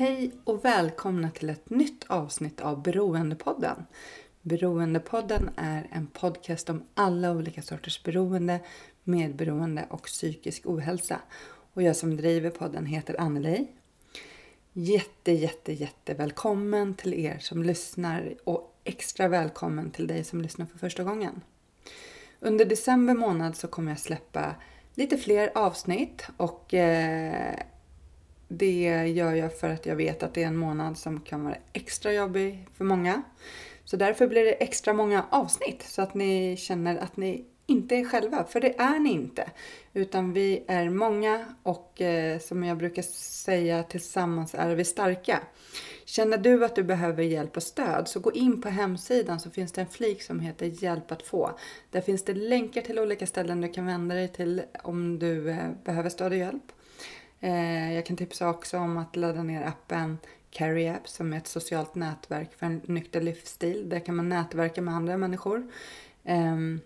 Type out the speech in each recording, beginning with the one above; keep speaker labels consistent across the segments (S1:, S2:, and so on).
S1: Hej och välkomna till ett nytt avsnitt av Beroendepodden. Beroendepodden är en podcast om alla olika sorters beroende, medberoende och psykisk ohälsa. Och jag som driver podden heter Anneli. Jätte, jätte, jätte välkommen till er som lyssnar och extra välkommen till dig som lyssnar för första gången. Under december månad så kommer jag släppa lite fler avsnitt och eh, det gör jag för att jag vet att det är en månad som kan vara extra jobbig för många. Så därför blir det extra många avsnitt så att ni känner att ni inte är själva, för det är ni inte. Utan vi är många och eh, som jag brukar säga tillsammans är vi starka. Känner du att du behöver hjälp och stöd så gå in på hemsidan så finns det en flik som heter hjälp att få. Där finns det länkar till olika ställen du kan vända dig till om du eh, behöver stöd och hjälp. Eh, jag kan tipsa också om att ladda ner appen Carry App som är ett socialt nätverk för en nykter livsstil. Där kan man nätverka med andra människor ehm,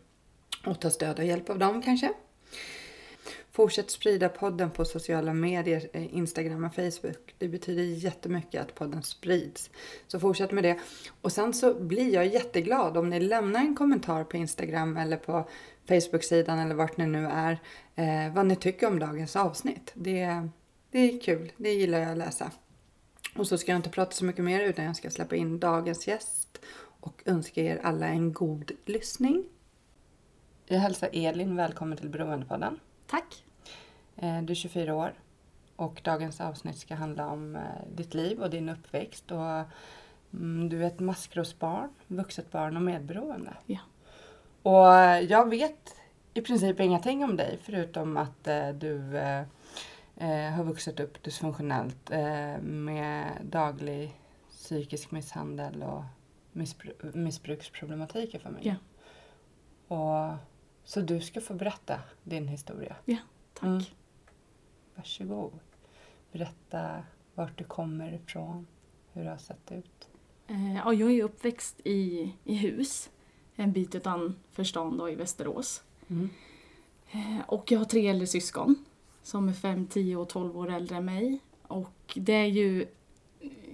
S1: och ta stöd och hjälp av dem kanske. Fortsätt sprida podden på sociala medier, eh, Instagram och Facebook. Det betyder jättemycket att podden sprids. Så fortsätt med det. Och sen så blir jag jätteglad om ni lämnar en kommentar på Instagram eller på Facebook-sidan eller vart ni nu är. Eh, vad ni tycker om dagens avsnitt. Det, det är kul. Det gillar jag att läsa. Och så ska jag inte prata så mycket mer utan jag ska släppa in dagens gäst och önska er alla en god lyssning. Jag hälsar Elin välkommen till Beroendepodden.
S2: Tack.
S1: Eh, Du är 24 år och dagens avsnitt ska handla om eh, ditt liv och din uppväxt. Och, mm, du är ett maskrosbarn, vuxet barn och medberoende.
S2: Ja.
S1: Och eh, jag vet i princip ingenting om dig förutom att du har vuxit upp dysfunktionellt med daglig psykisk misshandel och missbru- missbruksproblematik i familjen. Och, så du ska få berätta din historia.
S2: Tack.
S1: Mm. Varsågod. Berätta vart du kommer ifrån, hur det har sett ut.
S2: Eh, ja, jag är uppväxt i, i hus en bit utanför stan då, i Västerås.
S1: Mm.
S2: Eh, och jag har tre äldre syskon som är 5, 10 och 12 år äldre än mig. Och det är ju...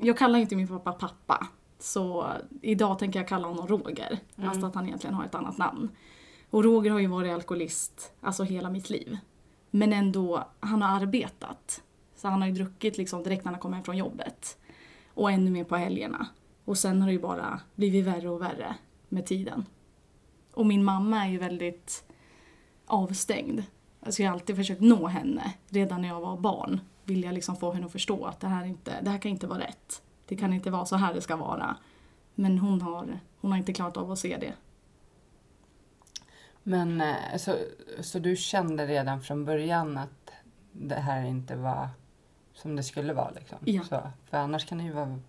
S2: Jag kallar inte min pappa pappa. Så idag tänker jag kalla honom Roger.
S1: Mm.
S2: Fast att han egentligen har ett annat namn. Och Roger har ju varit alkoholist alltså hela mitt liv. Men ändå, han har arbetat. Så han har ju druckit liksom direkt när han kom hem från jobbet. Och ännu mer på helgerna. Och sen har det ju bara blivit värre och värre med tiden. Och min mamma är ju väldigt avstängd. Alltså jag har alltid försökt nå henne. Redan när jag var barn vill jag liksom få henne att förstå att det här, inte, det här kan inte vara rätt. Det kan inte vara så här det ska vara. Men hon har, hon har inte klarat av att se det.
S1: Men eh, så, så du kände redan från början att det här inte var som det skulle vara? Liksom.
S2: Ja.
S1: Så, för annars kan det ju vara...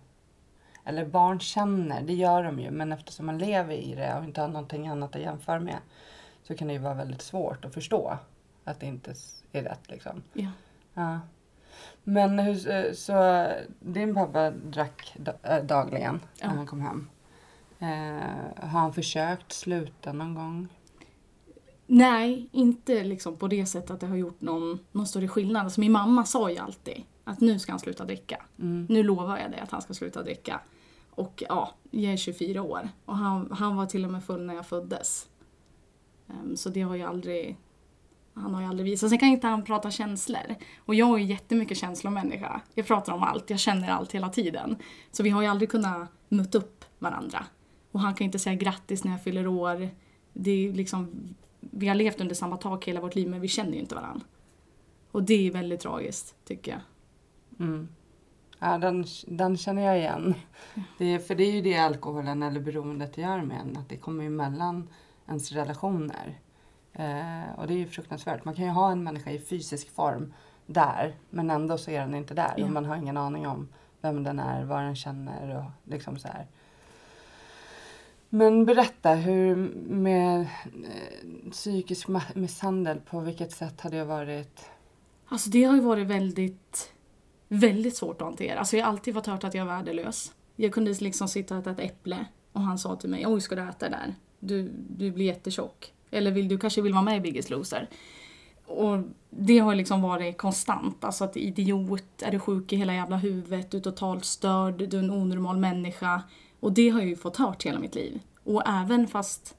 S1: Eller barn känner, det gör de ju, men eftersom man lever i det och inte har någonting annat att jämföra med så kan det ju vara väldigt svårt att förstå att det inte är rätt. Liksom.
S2: Ja.
S1: Ja. Men hur, eh, så din pappa drack äh, dagligen
S2: Ja.
S1: när han kom hem. Eh, har han försökt sluta någon gång?
S2: Nej, inte liksom på det sättet att det har gjort någon, någon större skillnad. Alltså min mamma sa ju alltid att nu ska han sluta dricka.
S1: Mm.
S2: Nu lovar jag dig att han ska sluta dricka. Och ja, jag är 24 år och han, han var till och med full när jag föddes. Ehm, så det har ju aldrig, han har ju aldrig visat. Sen kan inte han prata känslor. Och jag är ju jättemycket känslomänniska. Jag pratar om allt, jag känner allt hela tiden. Så vi har ju aldrig kunnat möta upp varandra. Och han kan inte säga grattis när jag fyller år. Det är liksom, vi har levt under samma tak hela vårt liv men vi känner ju inte varandra. Och det är väldigt tragiskt, tycker jag.
S1: Mm. Ja, den, den känner jag igen. Det är, för det är ju det alkoholen eller beroendet gör med en, att det kommer emellan ens relationer. Eh, och det är ju fruktansvärt. Man kan ju ha en människa i fysisk form där men ändå så är den inte där
S2: Ja.
S1: och man har ingen aning om vem den är, vad den känner och liksom så här. Men berätta, hur med eh, psykisk misshandel, på vilket sätt har det varit?
S2: Alltså det har ju varit väldigt, väldigt svårt att hantera. Alltså jag har alltid fått hört att jag är värdelös. Jag kunde liksom sitta och äta ett äpple och han sa till mig oj ska du äta det där? Du, du blir jättetjock. Eller vill, du kanske vill vara med i Biggest Loser. Och det har liksom varit konstant. Alltså att idiot, är du sjuk i hela jävla huvudet, du är totalt störd, du är en onormal människa. Och det har jag ju fått hört hela mitt liv. Och även fast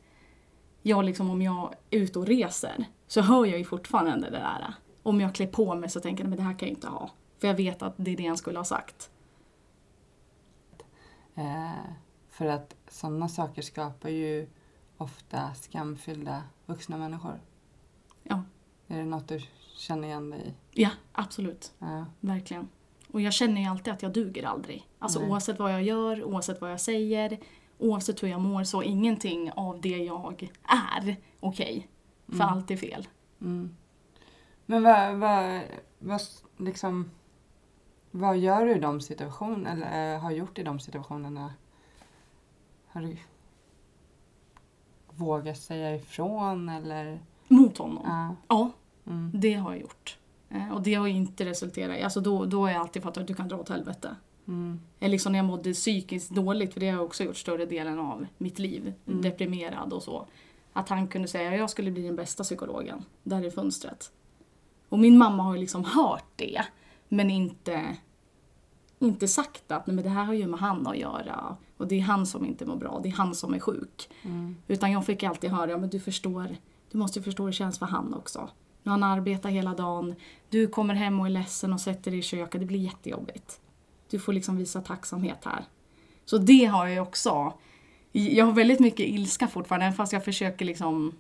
S2: jag liksom om jag är ute och reser så hör jag ju fortfarande det där. Om jag klär på mig så tänker jag men det här kan jag inte ha. För jag vet att det är det han skulle ha sagt.
S1: Eh, för att sådana saker skapar ju ofta skamfyllda vuxna människor.
S2: Ja,
S1: Är det något du känner igen dig i?
S2: ja absolut.
S1: Ja.
S2: Verkligen. Och jag känner ju alltid att jag duger aldrig. Alltså
S1: Nej.
S2: oavsett vad jag gör, oavsett vad jag säger, oavsett hur jag mår så ingenting av det jag är okej. För
S1: Mm.
S2: allt är fel.
S1: Mm. Men vad, vad, vad, liksom, vad gör du i de situationerna, eller eh, har gjort i de situationerna? Har du vågat säga ifrån eller?
S2: Mot honom.
S1: Ja.
S2: Ja,
S1: Mm.
S2: det har jag gjort. Eh, Och det har inte resulterat i, alltså då, då har jag alltid fattat att du kan dra åt helvete.
S1: Mm.
S2: Eller liksom när jag mådde psykiskt dåligt, för det har jag också gjort större delen av mitt liv.
S1: Mm.
S2: Deprimerad och så. Att han kunde säga att jag skulle bli den bästa psykologen. Där i fönstret. Och min mamma har ju liksom hört det. Men inte, inte sagt att Nej, men det här har ju med han att göra. Och det är han som inte mår bra, det är han som är sjuk.
S1: Mm.
S2: Utan jag fick alltid höra, men du förstår, du måste förstå hur det känns för han också. Någon han arbetar hela dagen, du kommer hem och är ledsen och sätter dig i köket, det blir jättejobbigt. Du får liksom visa tacksamhet här. Så det har jag också. Jag har väldigt mycket ilska fortfarande, även fast jag försöker liksom...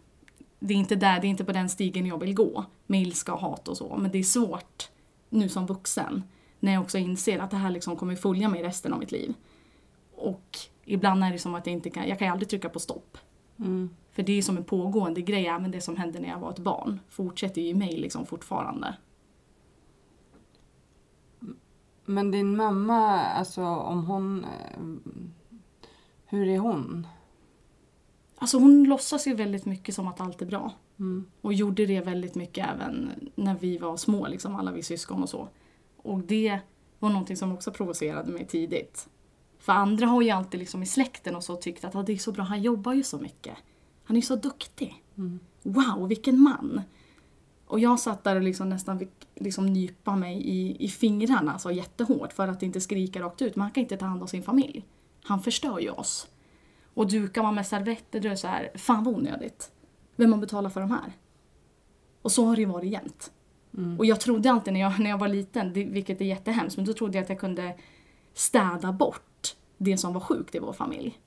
S2: Det är inte där, det är inte på den stigen jag vill gå, med ilska och hat och så. Men det är svårt nu som vuxen, när jag också inser att det här liksom kommer följa mig resten av mitt liv. Och ibland är det som att jag inte kan, jag kan ju aldrig trycka på stopp.
S1: Mm.
S2: För det är som en pågående grej, även det som hände när jag var ett barn fortsätter ju i mig liksom fortfarande.
S1: Men din mamma, alltså om hon... eh, Hur är hon?
S2: Alltså hon låtsas ju väldigt mycket som att allt är bra.
S1: Mm.
S2: Och gjorde det väldigt mycket även när vi var små, liksom alla vi syskon och så. Och det var någonting som också provocerade mig tidigt. För andra har ju alltid liksom i släkten och så tyckt att ah, det är så bra, han jobbar ju så mycket. Han är så duktig.
S1: Mm.
S2: Wow, vilken man! Och jag satt där och liksom nästan fick liksom nypa mig i, i fingrarna alltså jättehårt för att inte skrika rakt ut. Man kan inte ta hand om sin familj. Han förstör ju oss. Och dukar man med servetter då är det så här, fan vad onödigt. Vem man betalar för de här? Och så har det ju varit jämt.
S1: Mm.
S2: Och jag trodde alltid när jag, när jag var liten, det, vilket är jättehemskt, men då trodde jag att jag kunde städa bort det som var sjukt i vår familj.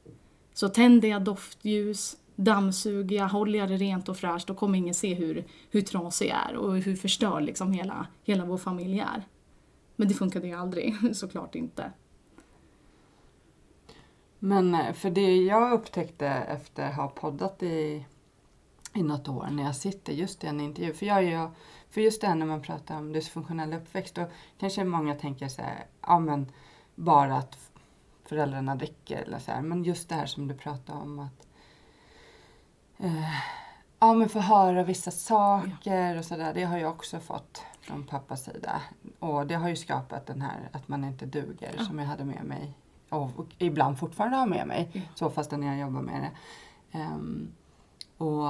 S2: Så tänder jag doftljus, dammsuger jag, håller jag det rent och fräscht, då kommer ingen se hur, hur trasig jag är och hur förstörd liksom hela, hela vår familj är. Men det funkade ju aldrig, såklart inte.
S1: Men eh, för det jag upptäckte efter att ha poddat i, i något år när jag sitter just i en intervju. För, jag, jag, för just det här när man pratar om dysfunktionell uppväxt då kanske många tänker så här, ja men bara att föräldrarna dricker eller så här. Men just det här som du pratar om att eh, ja men få höra vissa saker och sådär. Det har jag också fått från pappas sida. Och det har ju skapat den här att man inte duger
S2: Ja.
S1: som jag hade med mig och, ibland fortfarande har med mig.
S2: Ja.
S1: Så fastän jag jobbar med det. Ehm, och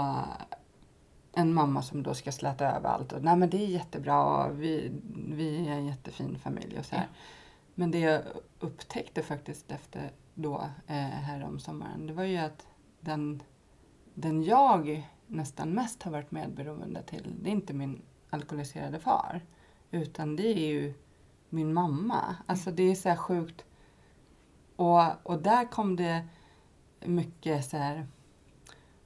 S1: en mamma som då ska släta över allt. Och, Nej men det är jättebra, vi, vi är en jättefin familj och så här.
S2: Ja.
S1: Men det jag upptäckte faktiskt efter då, eh, här om sommaren, det var ju att den, den jag nästan mest har varit medberoende till, det är inte min alkoholiserade far. Utan det är ju min mamma. Alltså det är så här sjukt. Och, och där kom det mycket så här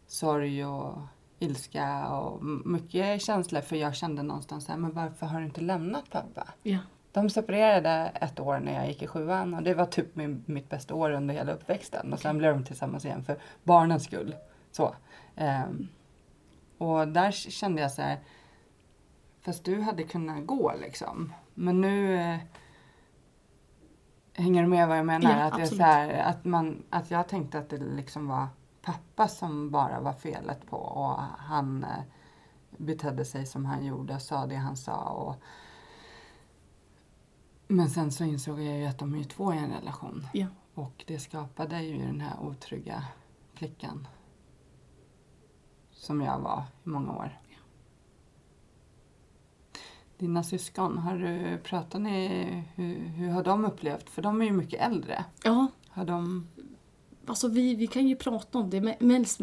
S1: sorg och ilska och mycket känslor. För jag kände någonstans så här, men varför har du inte lämnat pappa?
S2: Ja.
S1: De separerade ett år när jag gick i sjuan och det var typ min, mitt bästa år under hela uppväxten. Och sen blev de tillsammans igen för barnens skull. Så. Ehm, och där kände jag så här, fast du hade kunnat gå liksom. Men nu eh, hänger du med vad jag menar?
S2: Ja,
S1: att, jag, så här, att, man, att jag tänkte att det liksom var pappa som bara var felet på och han eh, betedde sig som han gjorde, sa det han sa. Och... Men sen så insåg jag ju att de är ju två i en relation.
S2: Ja.
S1: Och det skapade ju den här otrygga flickan. Som jag var i många år. Dina syskon, har du pratat ni, hur, hur har de upplevt? För de är ju mycket äldre.
S2: Ja,
S1: Har de...
S2: alltså vi, vi kan ju prata om det. Mest,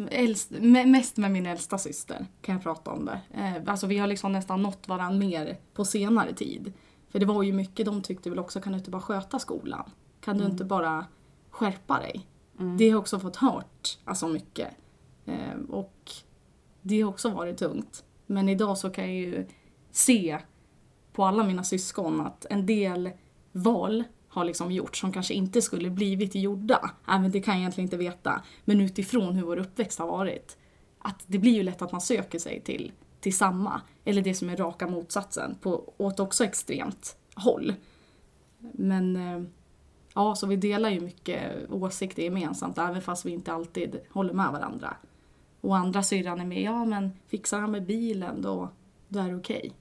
S2: mest med min äldsta syster kan jag prata om det. Eh, alltså vi har liksom nästan nått varandra mer på senare tid. För det var ju mycket de tyckte väl också, kan du inte bara sköta skolan? Kan du inte bara skärpa dig? Det har jag också fått hört alltså mycket. Eh, och det har också varit tungt. Men idag så kan jag ju se på alla mina syskon att en del val har liksom gjorts som kanske inte skulle blivit gjorda. Äh, även det kan jag egentligen inte veta. Men utifrån hur vår uppväxt har varit. Att det blir ju lätt att man söker sig till, till samma. Eller det som är raka motsatsen. På, åt också extremt håll. Men eh, ja, så vi delar ju mycket åsikter gemensamt. Även fast vi inte alltid håller med varandra. Och andra syrran är med, ja men fixar han med bilen då, då är det okej.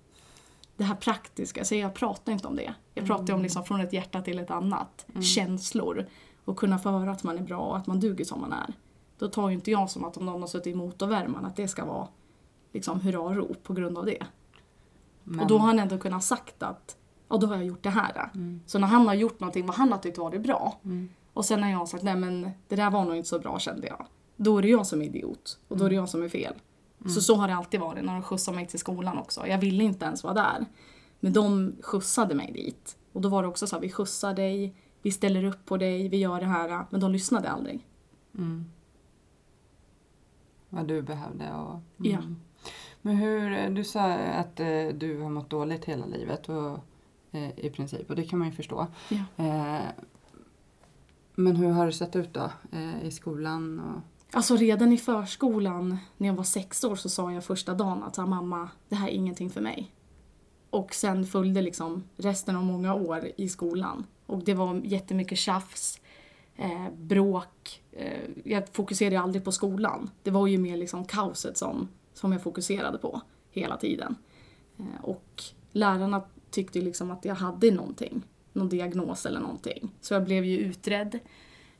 S2: Det här praktiska, så jag pratar inte om det. Jag pratar ju om liksom från ett hjärta till ett annat. Känslor. Och kunna få höra att man är bra och att man duger som man är. Då tar ju inte jag som att om någon har suttit i motorvärmaren att det ska vara liksom hurrarop på grund av det.
S1: Men,
S2: Och då har han ändå kunnat sagt att ja, då har jag gjort det här. Så när han har gjort någonting vad han har tyckt varit bra och sen har jag sagt nej men det där var nog inte så bra kände jag. Då är det jag som är idiot och då är det jag som är fel. Så så har det alltid varit när de skjutsade mig till skolan också. Jag ville inte ens vara där. Men de skjutsade mig dit. Och då var det också så här, vi skjutsar dig, vi ställer upp på dig, vi gör det här. Men de lyssnade aldrig.
S1: vad du behövde. Och,
S2: Ja.
S1: Men hur, du sa att eh, du har mått dåligt hela livet och, eh, i princip och det kan man ju förstå.
S2: Ja.
S1: Eh, men hur har det sett ut då eh, i skolan? Och,
S2: Alltså redan i förskolan, när jag var sex år, så sa jag första dagen att mamma, det här är ingenting för mig. Och sen följde liksom resten av många år i skolan. Och det var jättemycket tjafs, eh, bråk. Eh, jag fokuserade aldrig på skolan. Det var ju mer liksom kaoset som, som jag fokuserade på hela tiden. Eh, och lärarna tyckte liksom att jag hade någonting, någon diagnos eller någonting. Så jag blev ju utredd.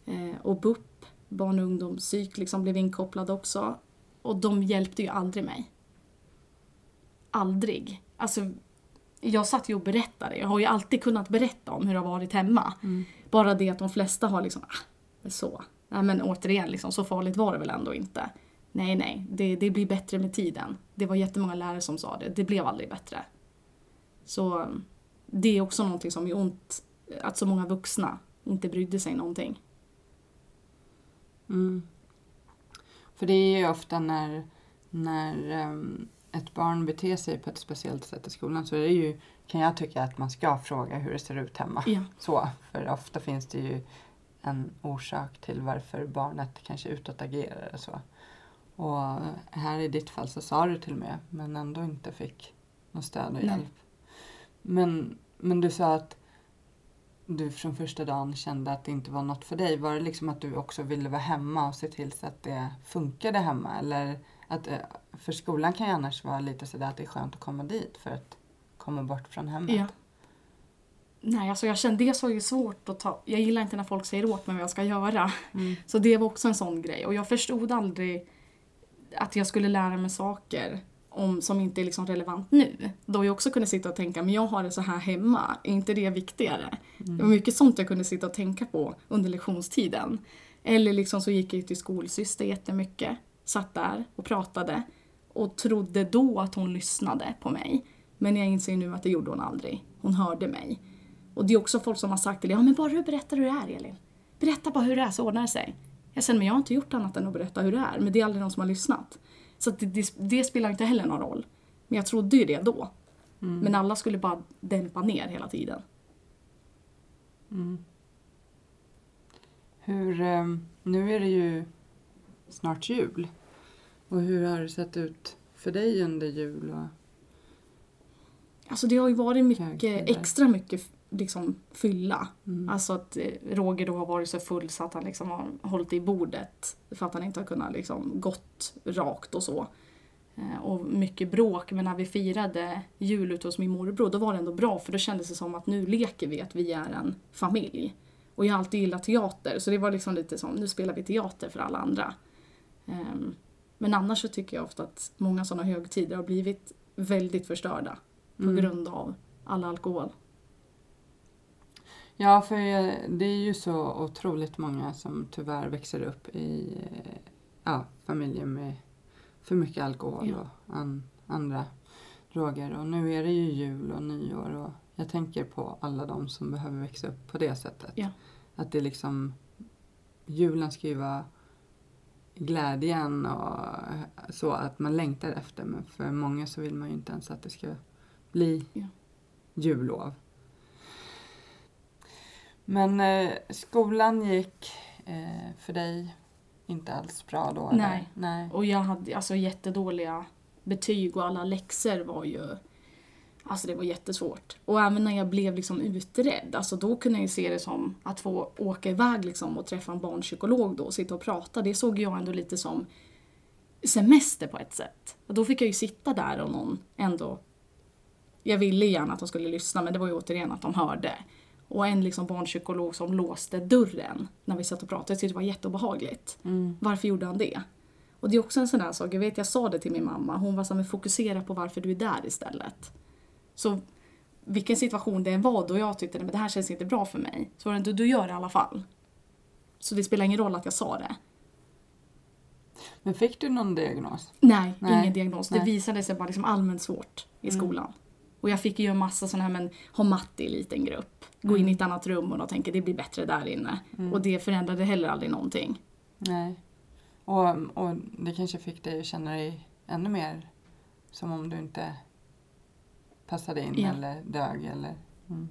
S2: Eh, och BUP, barn och ungdomspsyk, liksom blev inkopplad också. Och de hjälpte ju aldrig mig. Aldrig. Alltså, jag satt ju och berättade. Jag har ju alltid kunnat berätta om hur det har varit hemma. Bara det att de flesta har liksom, ah, så. Nej men återigen, liksom, så farligt var det väl ändå inte. Nej, nej, det, det blir bättre med tiden. Det var jättemånga lärare som sa det. Det blev aldrig bättre. Så det är också någonting som är ont, att så många vuxna inte brydde sig någonting.
S1: För det är ju ofta när, när ehm, ett barn beter sig på ett speciellt sätt i skolan så är det ju, kan jag tycka att man ska fråga hur det ser ut hemma.
S2: Ja.
S1: Så, för ofta finns det ju en orsak till varför barnet kanske utåtagerar och så. Och här i ditt fall så sa du till med, men ändå inte fick något stöd och
S2: Nej.
S1: hjälp. Men, men du sa att du från första dagen kände att det inte var något för dig. Var det liksom att du också ville vara hemma och se till så att det funkade hemma? Eller att, eh, för skolan kan ju annars vara lite sådär att det är skönt att komma dit för att komma bort från hemmet.
S2: Ja. Nej, alltså jag kände det var ju svårt att ta. Jag gillar inte när folk säger åt mig vad jag ska göra. Så det var också en sån grej. Och jag förstod aldrig att jag skulle lära mig saker om, som inte är liksom relevant nu. Då jag också kunde sitta och tänka, men jag har det så här hemma, är inte det viktigare? Det var mycket sånt jag kunde sitta och tänka på under lektionstiden. Eller liksom så gick jag till skolsyster jättemycket, satt där och pratade och trodde då att hon lyssnade på mig. Men jag inser nu att det gjorde hon aldrig. Hon hörde mig. Och det är också folk som har sagt till ja men bara du berättar hur det är Elin. Berätta bara hur det är så ordnar det sig. Jag säger, men jag har inte gjort annat än att berätta hur det är. Men det är aldrig någon som har lyssnat. Så det, det, det spelar inte heller någon roll. Men jag trodde ju det då. Men alla skulle bara dämpa ner hela tiden.
S1: Hur, ehm, nu är det ju snart jul. Och hur har det sett ut för dig under jul? Och...
S2: Alltså det har ju varit mycket, extra mycket liksom fylla.
S1: Mm.
S2: Alltså att eh, Roger då har varit så full så att han liksom har hållit i bordet för att han inte har kunnat liksom gått rakt och så. Eh, Och mycket bråk, men när vi firade jul ute hos min morbror då var det ändå bra för då kändes det som att nu leker vi att vi är en familj. Och jag har alltid gillat teater så det var liksom lite som, nu spelar vi teater för alla andra. Ehm, Men annars så tycker jag ofta att många sådana högtider har blivit väldigt förstörda på
S1: Mm.
S2: grund av all alkohol.
S1: Ja, för det är ju så otroligt många som tyvärr växer upp i ja, familjer med för mycket alkohol
S2: Ja.
S1: och an, andra droger. Och nu är det ju jul och nyår och jag tänker på alla de som behöver växa upp på det sättet.
S2: Ja.
S1: Att det liksom, julen ska ju vara glädjen och så att man längtar efter. Men för många så vill man ju inte ens att det ska bli
S2: Ja.
S1: jullov. Men eh, skolan gick eh, för dig inte alls bra då? eller?
S2: Nej.
S1: Nej.
S2: Och jag hade alltså jättedåliga betyg och alla läxor var ju... Alltså det var jättesvårt. Och även när jag blev liksom utredd, alltså då kunde jag ju se det som att få åka iväg liksom och träffa en barnpsykolog då och sitta och prata. Det såg jag ändå lite som semester på ett sätt. Och då fick jag ju sitta där och någon ändå... Jag ville gärna att de skulle lyssna men det var ju återigen att de hörde. Och en liksom barnpsykolog som låste dörren när vi satt och pratade. Jag tyckte det var jätteobehagligt.
S1: Mm.
S2: Varför gjorde han det? Och det är också en sån där sak, jag vet jag sa det till min mamma, hon var så här, men fokusera på varför du är där istället. Så vilken situation det än var då jag tyckte att det här känns inte bra för mig, så var det inte du gör det i alla fall. Så det spelar ingen roll att jag sa det.
S1: Men fick du någon diagnos?
S2: Nej,
S1: Nej,
S2: ingen diagnos. Det
S1: nej.
S2: visade sig bara liksom allmänt svårt i
S1: Mm.
S2: skolan. Och jag fick ju en massa sådana här, men ha matte i liten grupp. Gå in i ett annat rum och då tänker det blir bättre där inne.
S1: Mm.
S2: Och det förändrade heller aldrig någonting.
S1: Nej. Och, och det kanske fick dig att känna dig ännu mer som om du inte passade in
S2: Ja.
S1: eller dög eller... Mm.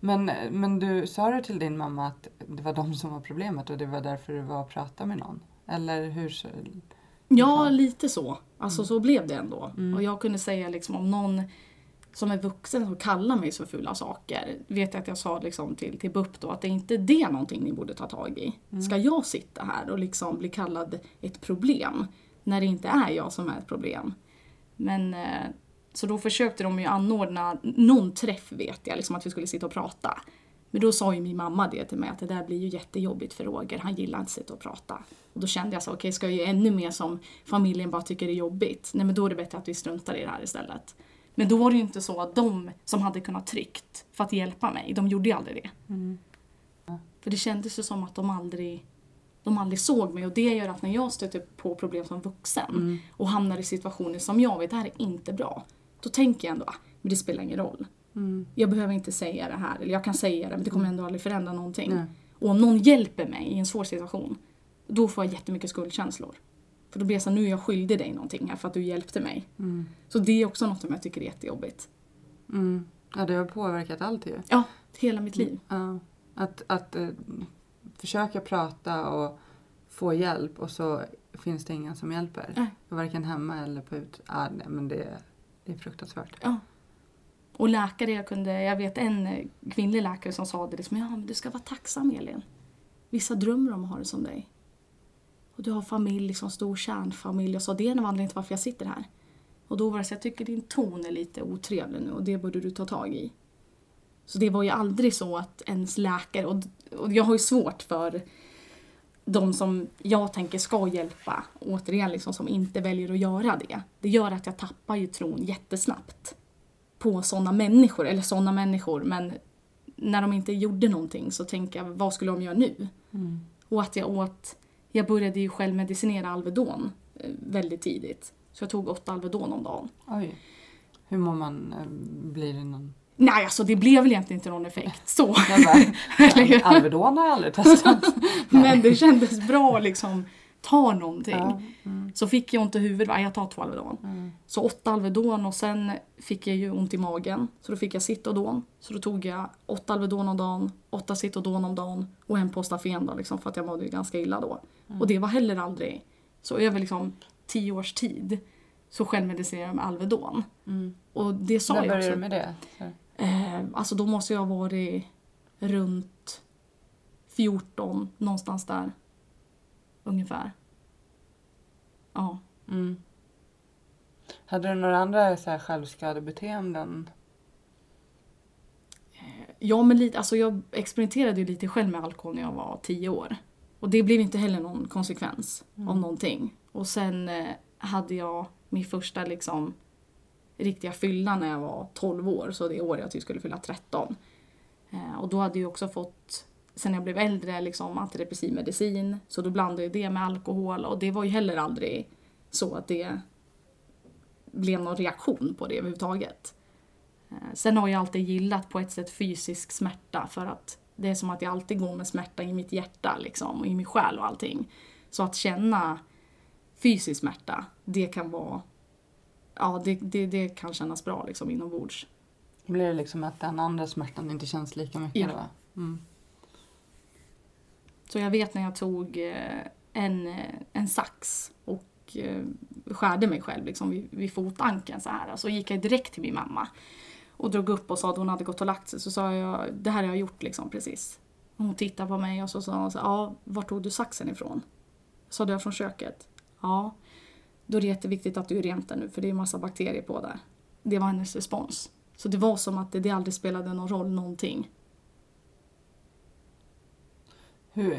S1: Men, men du sa du till din mamma att det var de som var problemet och det var därför du var och pratade med någon? Eller hur? så-
S2: Ja, lite så. Alltså så blev det ändå.
S1: Mm.
S2: Och jag kunde säga liksom om någon som är vuxen som kallar mig så fula saker. Vet jag att jag sa liksom till, till BUP då att det är inte det någonting ni borde ta tag i. Ska jag sitta här och liksom bli kallad ett problem när det inte är jag som är ett problem? Men eh, så då försökte de ju anordna någon träff vet jag, liksom att vi skulle sitta och prata. Men då sa ju min mamma det till mig att det där blir ju jättejobbigt för Roger, han gillar inte att sitta och prata. Och då kände jag så, okej ska jag ju ännu mer som familjen bara tycker det är jobbigt, nej men då är det bättre att vi struntar i det här istället. Men då var det ju inte så att de som hade kunnat tryckt för att hjälpa mig, de gjorde ju aldrig det.
S1: Mm.
S2: För det kändes ju som att de aldrig, de aldrig såg mig och det gör att när jag stöter på problem som vuxen
S1: Mm.
S2: och hamnar i situationer som jag vet, det här är inte bra. Då tänker jag ändå, ah, men det spelar ingen roll.
S1: Mm.
S2: Jag behöver inte säga det här, eller jag kan säga det men det kommer ändå aldrig förändra någonting.
S1: Nej.
S2: Och om någon hjälper mig i en svår situation, då får jag jättemycket skuldkänslor. För då blir jag så här, nu är jag skyldig dig någonting här för att du hjälpte mig.
S1: Mm.
S2: Så det är också något som jag tycker är jättejobbigt.
S1: Mm. Ja, det har påverkat allt ju.
S2: Ja, hela mitt liv.
S1: Ja. Att, att eh, försöka prata och få hjälp och så finns det ingen som hjälper.
S2: Nej.
S1: Varken hemma eller på ut... Ah, nej, men det, det är fruktansvärt.
S2: Ja. Och läkare, jag kunde, jag vet en eh, kvinnlig läkare som sa det liksom, ja men du ska vara tacksam Elin. Vissa drömmer om att ha det som dig. Och du har familj, liksom stor kärnfamilj. Jag sa det är en av anledningarna till varför jag sitter här. Och då var det så jag tycker din ton är lite otrevlig nu och det borde du ta tag i. Så det var ju aldrig så att ens läkare, och, och jag har ju svårt för de som jag tänker ska hjälpa, återigen liksom som inte väljer att göra det. Det gör att jag tappar ju tron jättesnabbt på sådana människor, eller sådana människor, men när de inte gjorde någonting så tänker jag, vad skulle de göra nu?
S1: Mm.
S2: Och att jag åt, jag började ju själv medicinera Alvedon eh, väldigt tidigt. Så jag tog åtta Alvedon om dagen.
S1: Oj. Hur mår man? Eh, Blir det någon...
S2: Nej, alltså det blev väl egentligen inte någon effekt så.
S1: Bara? Alvedon har jag aldrig testat.
S2: Men det kändes bra liksom ta någonting.
S1: Ja. Mm.
S2: Så fick jag ont i huvudet, jag tar två Alvedon.
S1: Mm.
S2: Så åtta Alvedon och sen fick jag ju ont i magen. Så då fick jag Citodon. Så då tog jag åtta Alvedon om dagen, åtta Citodon om dagen och en Postafen då liksom för att jag mådde ju ganska illa då. Och det var heller aldrig, så över liksom tio års tid så självmedicinerade jag med Alvedon.
S1: Mm.
S2: Och det sa
S1: När
S2: jag
S1: började du med det?
S2: Eh, alltså då måste jag ha varit runt 14, någonstans där. Ungefär. Ja.
S1: Mm. Hade du några andra så här självskadebeteenden?
S2: Ja, men lite, alltså jag experimenterade ju lite själv med alkohol när jag var 10 år. Och det blev inte heller någon konsekvens av någonting. Och sen eh, hade jag min första liksom riktiga fylla när jag var 12 år, så det året jag skulle fylla 13. Eh, och då hade jag också fått, sen jag blev äldre, liksom antidepressiv medicin. Så då blandade jag det med alkohol och det var ju heller aldrig så att det blev någon reaktion på det överhuvudtaget. Eh, Sen har jag alltid gillat på ett sätt fysisk smärta för att det är som att jag alltid går med smärta i mitt hjärta liksom, och i min själ och allting. Så att känna fysisk smärta, det kan vara... Ja, det, det, det kan kännas bra liksom inombords.
S1: Blir det liksom att den andra smärtan inte känns lika mycket
S2: Ja.
S1: Mm.
S2: Så jag vet när jag tog eh, en, eh, en sax och eh, skärde mig själv liksom vid, vid fotankeln så här. Så gick jag direkt till min mamma och drog upp och sa att hon hade gått och lagt sig. Så sa jag, det här har jag gjort liksom precis. Hon tittade på mig och så sa hon så ja, var tog du saxen ifrån? Sa jag från köket. Ja, då är det jätteviktigt att du är rent där nu för det är massa bakterier på där. Det var hennes respons. Så det var som att det, det aldrig spelade någon roll någonting.
S1: Hur,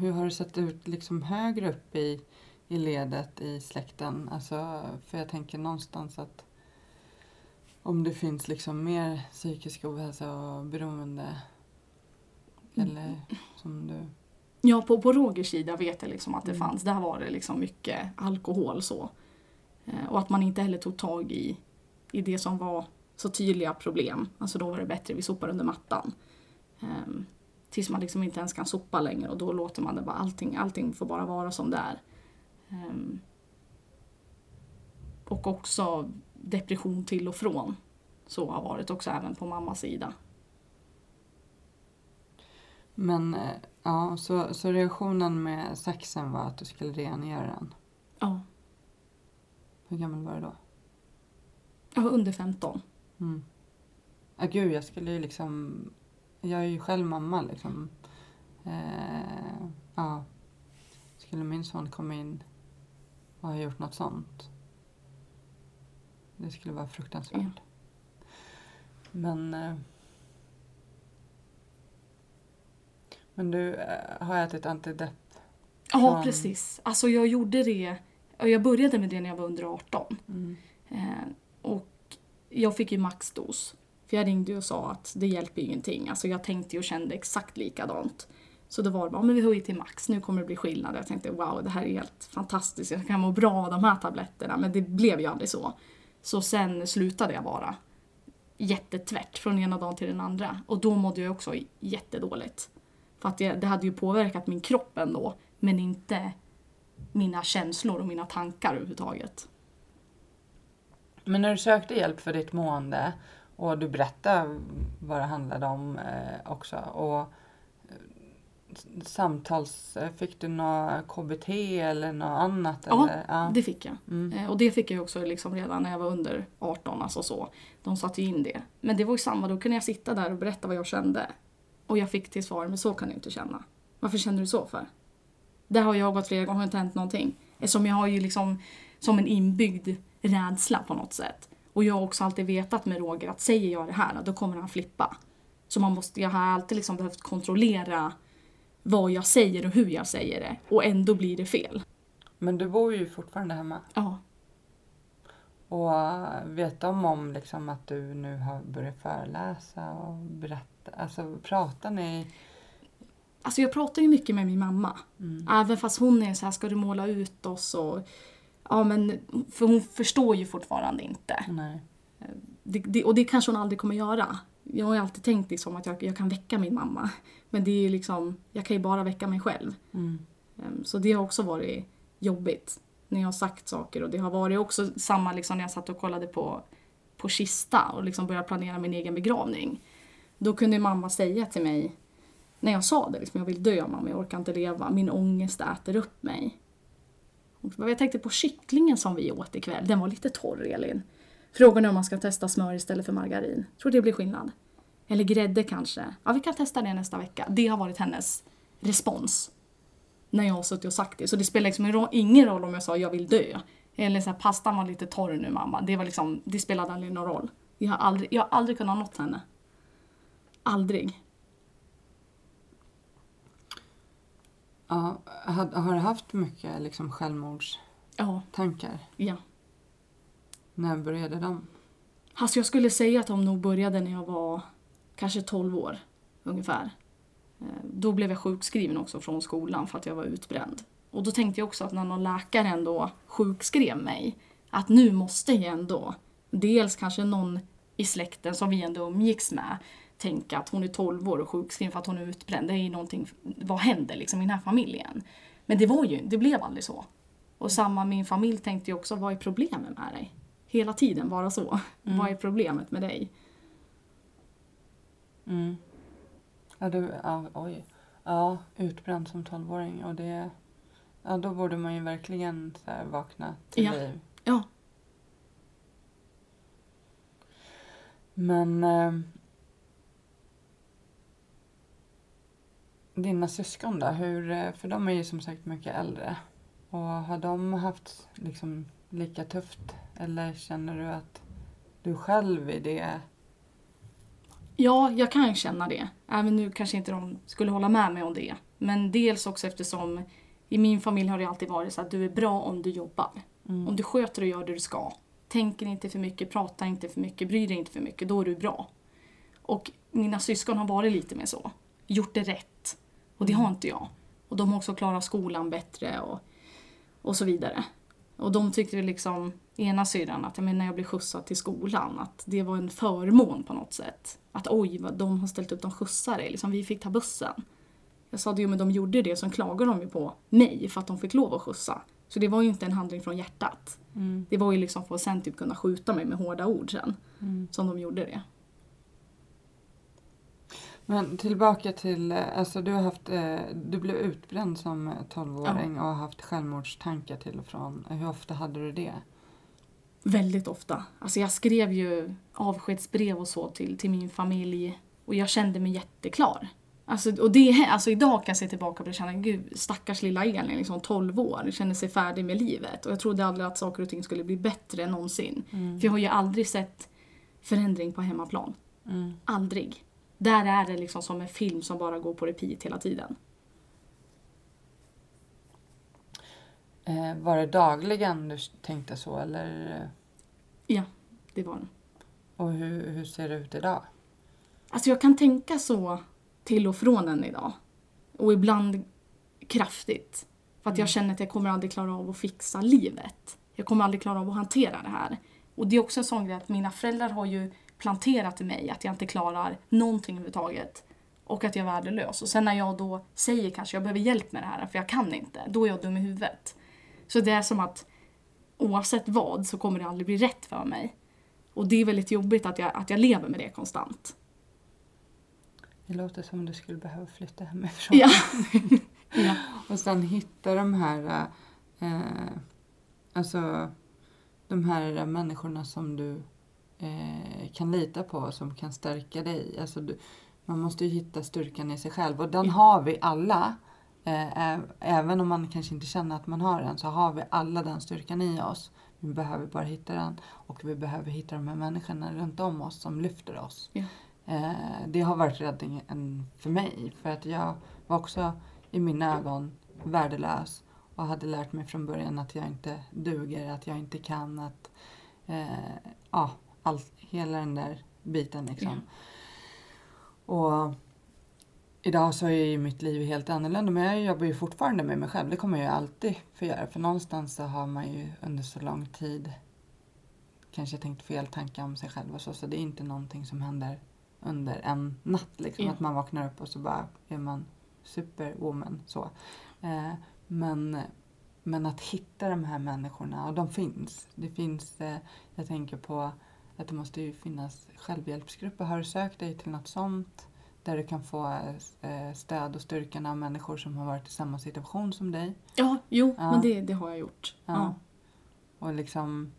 S1: hur har det sett ut liksom högre upp i, i ledet i släkten? Alltså, för jag tänker någonstans att om det finns liksom mer psykisk ohälsa och beroende eller som du...
S2: Ja, på, på Rogers sida vet jag liksom att det
S1: Mm.
S2: fanns. Där var det liksom mycket alkohol så. Eh, och att man inte heller tog tag i, i det som var så tydliga problem. Alltså då var det bättre, vi sopar under mattan. Tills man liksom inte ens kan sopa längre och då låter man det bara, allting, allting får bara vara som det är. Ehm, och också depression till och från. Så har varit också även på mammas sida.
S1: Men eh, ja, så, så reaktionen med saxen var att du skulle rengöra den.
S2: Ja,
S1: Hur gammal var du då?
S2: jag var under 15.
S1: Mm. Ja, gud, jag skulle ju liksom... Jag är ju själv mamma liksom. Eh, ja. Skulle min son komma in och ha gjort något sånt. Det skulle vara fruktansvärt.
S2: Ja.
S1: Men... Eh, men du eh, har ätit antidepp.
S2: Ja,
S1: Från-
S2: precis. Alltså jag gjorde det. Jag började med det när jag var under 18.
S1: Mm.
S2: Eh, och jag fick ju maxdos. För jag ringde och sa att det hjälper ju ingenting. Alltså jag tänkte och kände exakt likadant. Så då var det bara, men vi höjer till max, nu kommer det bli skillnad. Jag tänkte wow, det här är helt fantastiskt, jag kan må bra av de här tabletterna. Men det blev ju aldrig så. Så sen slutade jag bara jättetvärt från ena dagen till den andra. Och då mådde jag också jättedåligt. För att det, det hade ju påverkat min kropp ändå, men inte mina känslor och mina tankar överhuvudtaget.
S1: Men när du sökte hjälp för ditt mående och du berättade vad det handlade om eh, också och eh, samtals... eh, Fick du något KBT eller något annat?
S2: Ja,
S1: eller? ja.
S2: Det fick jag.
S1: Mm.
S2: Eh, Och det fick jag också liksom redan när jag var under 18. Alltså så. De satte ju in det. Men det var ju samma, då kunde jag sitta där och berätta vad jag kände. Och jag fick till svar, men så kan du inte känna. Varför känner du så för? Där har jag gått flera gånger och inte hänt någonting. Eftersom jag har ju liksom som en inbyggd rädsla på något sätt. Och jag har också alltid vetat med Roger att säger jag det här, då kommer han flippa. Så man måste, jag har alltid liksom behövt kontrollera vad jag säger och hur jag säger det. Och ändå blir det fel.
S1: Men du bor ju fortfarande hemma.
S2: Ja.
S1: Och eh, vet de om liksom att du nu har börjat föreläsa och berätta? Alltså pratar ni?
S2: Alltså jag pratar ju mycket med min mamma.
S1: Mm.
S2: Även fast hon är så här, ska du måla ut oss och... Ja men, för hon förstår ju fortfarande inte. Det, det, och det kanske hon aldrig kommer göra. Jag har ju alltid tänkt liksom att jag, jag kan väcka min mamma. Men det är liksom, jag kan ju bara väcka mig själv.
S1: Mm.
S2: Ehm, Så det har också varit jobbigt när jag har sagt saker. Och det har varit också samma liksom när jag satt och kollade på, på kista och liksom började planera min egen begravning. Då kunde mamma säga till mig, när jag sa det, liksom, jag vill dö mamma, jag orkar inte leva, min ångest äter upp mig. Jag tänkte på kycklingen som vi åt ikväll. Den var lite torr, Elin. Frågan är om man ska testa smör istället för margarin. Tror det blir skillnad. Eller grädde kanske. Ja, vi kan testa det nästa vecka. Det har varit hennes respons. När jag har suttit och sagt det. Så det spelar liksom ingen roll om jag sa jag vill dö. Eller så här, pastan var lite torr nu mamma. Det, var liksom, det spelade aldrig någon roll. Jag har aldrig, jag har aldrig kunnat nått henne. Aldrig.
S1: Ja, har, har du haft mycket liksom, självmordstankar?
S2: Ja.
S1: När började de?
S2: Alltså jag skulle säga att de nog började när jag var kanske 12 år ungefär. Eh, då blev jag sjukskriven också från skolan för att jag var utbränd. Och då tänkte jag också att när någon läkare ändå sjukskrev mig, att nu måste jag ändå, dels kanske någon i släkten som vi ändå umgicks med, tänka att hon är 12 år och sjukskriven för att hon är utbränd. Det är ju någonting, vad händer liksom i den här familjen? Men det var ju, det blev aldrig så. Och samma min familj tänkte ju också, vad är problemet med dig? Hela tiden bara så. Mm. Vad är problemet med dig?
S1: Mm. Ja, du, ja, oj. Ja, utbränd som 12-åring och det... Ja, då borde man ju verkligen så här vakna till
S2: ja.
S1: liv.
S2: Ja.
S1: Men... Eh, dina syskon då? Hur, eh, för de är ju som sagt mycket äldre. Och har de haft liksom lika tufft? Eller känner du att du själv är det?
S2: Ja, jag kan känna det. Även nu kanske inte de skulle hålla med mig om det. Men dels också eftersom i min familj har det alltid varit så att du är bra om du jobbar. Mm. Om du sköter och gör det du ska. Tänker inte för mycket, pratar inte för mycket, bryr dig inte för mycket, då är du bra. Och mina syskon har varit lite mer så. Gjort det rätt. Och det har inte jag. Och de har också klarat skolan bättre och, och så vidare. Och de tyckte liksom, ena syrran, att när jag blev skjutsad till skolan, att det var en förmån på något sätt. Att oj, vad de har ställt upp, de skjutsar dig, liksom, vi fick ta bussen. Jag sa jo men de gjorde det, sen klagade de ju på mig för att de fick lov att skjutsa. Så det var ju inte en handling från hjärtat. Mm. Det var ju liksom för att sen typ kunna skjuta mig med hårda ord sen. Mm. Som de gjorde det.
S1: Men tillbaka till, eh, alltså du har haft, eh, du blev utbränd som 12-åring ja. och har haft självmordstankar till och från. Hur ofta hade du det?
S2: Väldigt ofta. Alltså jag skrev ju avskedsbrev och så till, till min familj och jag kände mig jätteklar. Alltså, och det, alltså idag kan jag se tillbaka på det och känna, gud stackars lilla Elin, liksom 12 år, känner sig färdig med livet. Och jag trodde aldrig att saker och ting skulle bli bättre någonsin. Mm. För jag har ju aldrig sett förändring på hemmaplan. Mm. Aldrig. Där är det liksom som en film som bara går på repeat hela tiden.
S1: Eh, var det dagligen du tänkte så eller?
S2: Ja, det var det.
S1: Och hur, hur ser det ut idag?
S2: Alltså jag kan tänka så till och från den idag. Och ibland kraftigt. För att jag mm. känner att jag kommer aldrig klara av att fixa livet. Jag kommer aldrig klara av att hantera det här. Och det är också en sån grej att mina föräldrar har ju planterat i mig att jag inte klarar någonting överhuvudtaget. Och att jag är värdelös. Och sen när jag då säger kanske jag behöver hjälp med det här för jag kan inte, då är jag dum i huvudet. Så det är som att oavsett vad så kommer det aldrig bli rätt för mig. Och det är väldigt jobbigt att jag, att jag lever med det konstant.
S1: Det låter som om du skulle behöva flytta hemifrån.
S2: Ja.
S1: ja. Och sen hitta de här, eh, alltså de här människorna som du eh, kan lita på, som kan stärka dig. Alltså du, man måste ju hitta styrkan i sig själv och den har vi alla. Eh, även om man kanske inte känner att man har den så har vi alla den styrkan i oss. Vi behöver bara hitta den och vi behöver hitta de här människorna runt om oss som lyfter oss.
S2: Ja.
S1: Eh, det har varit räddningen för mig för att jag var också i mina ögon värdelös och hade lärt mig från början att jag inte duger, att jag inte kan, att eh, ja, all, hela den där biten liksom. Ja. Och idag så är ju mitt liv helt annorlunda men jag jobbar ju fortfarande med mig själv. Det kommer jag alltid få göra för någonstans så har man ju under så lång tid kanske tänkt fel tankar om sig själv och så. Så det är inte någonting som händer under en natt liksom. Ja. Att man vaknar upp och så bara är man superwoman så. Eh, men, men att hitta de här människorna och de finns. Det finns, eh, jag tänker på att det måste ju finnas självhjälpsgrupper. Har du sökt dig till något sånt? där du kan få eh, stöd och styrkan av människor som har varit i samma situation som dig.
S2: Ja, jo,
S1: Ja.
S2: men det, det har jag gjort.
S1: Ja.
S2: Ja.
S1: Och liksom...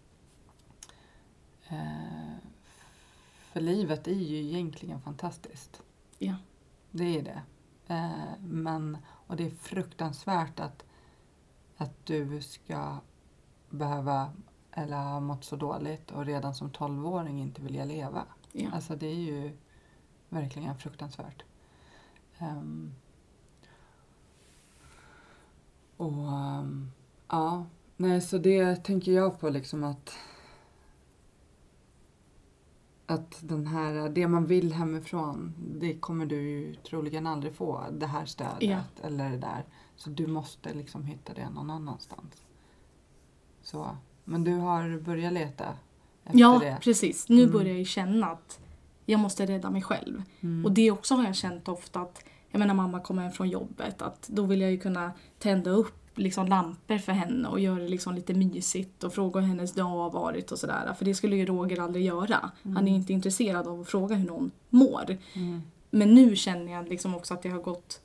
S1: Eh, för livet är ju egentligen fantastiskt.
S2: Ja.
S1: Det är det. Eh, men, och det är fruktansvärt att, att du ska behöva eller ha mått så dåligt och redan som tolvåring inte vilja leva.
S2: Ja.
S1: Alltså det är ju verkligen fruktansvärt. Ehm, och ehm, ja, nej så det tänker jag på liksom att att den här, det man vill hemifrån, det kommer du ju troligen aldrig få. Det här stödet
S2: Ja.
S1: eller det där. Så du måste liksom hitta det någon annanstans. Så, men du har börjat leta efter
S2: Ja,
S1: det?
S2: precis. Nu
S1: Mm.
S2: börjar jag känna att jag måste rädda mig själv.
S1: Mm.
S2: Och det också har jag känt ofta att, jag menar mamma kommer hem från jobbet, att då vill jag ju kunna tända upp liksom lampor för henne och göra det liksom lite mysigt och fråga hur hennes dag har varit och sådär. För det skulle ju Roger aldrig göra. Han är inte intresserad av att fråga hur någon mår.
S1: Mm.
S2: Men nu känner jag liksom också att det har gått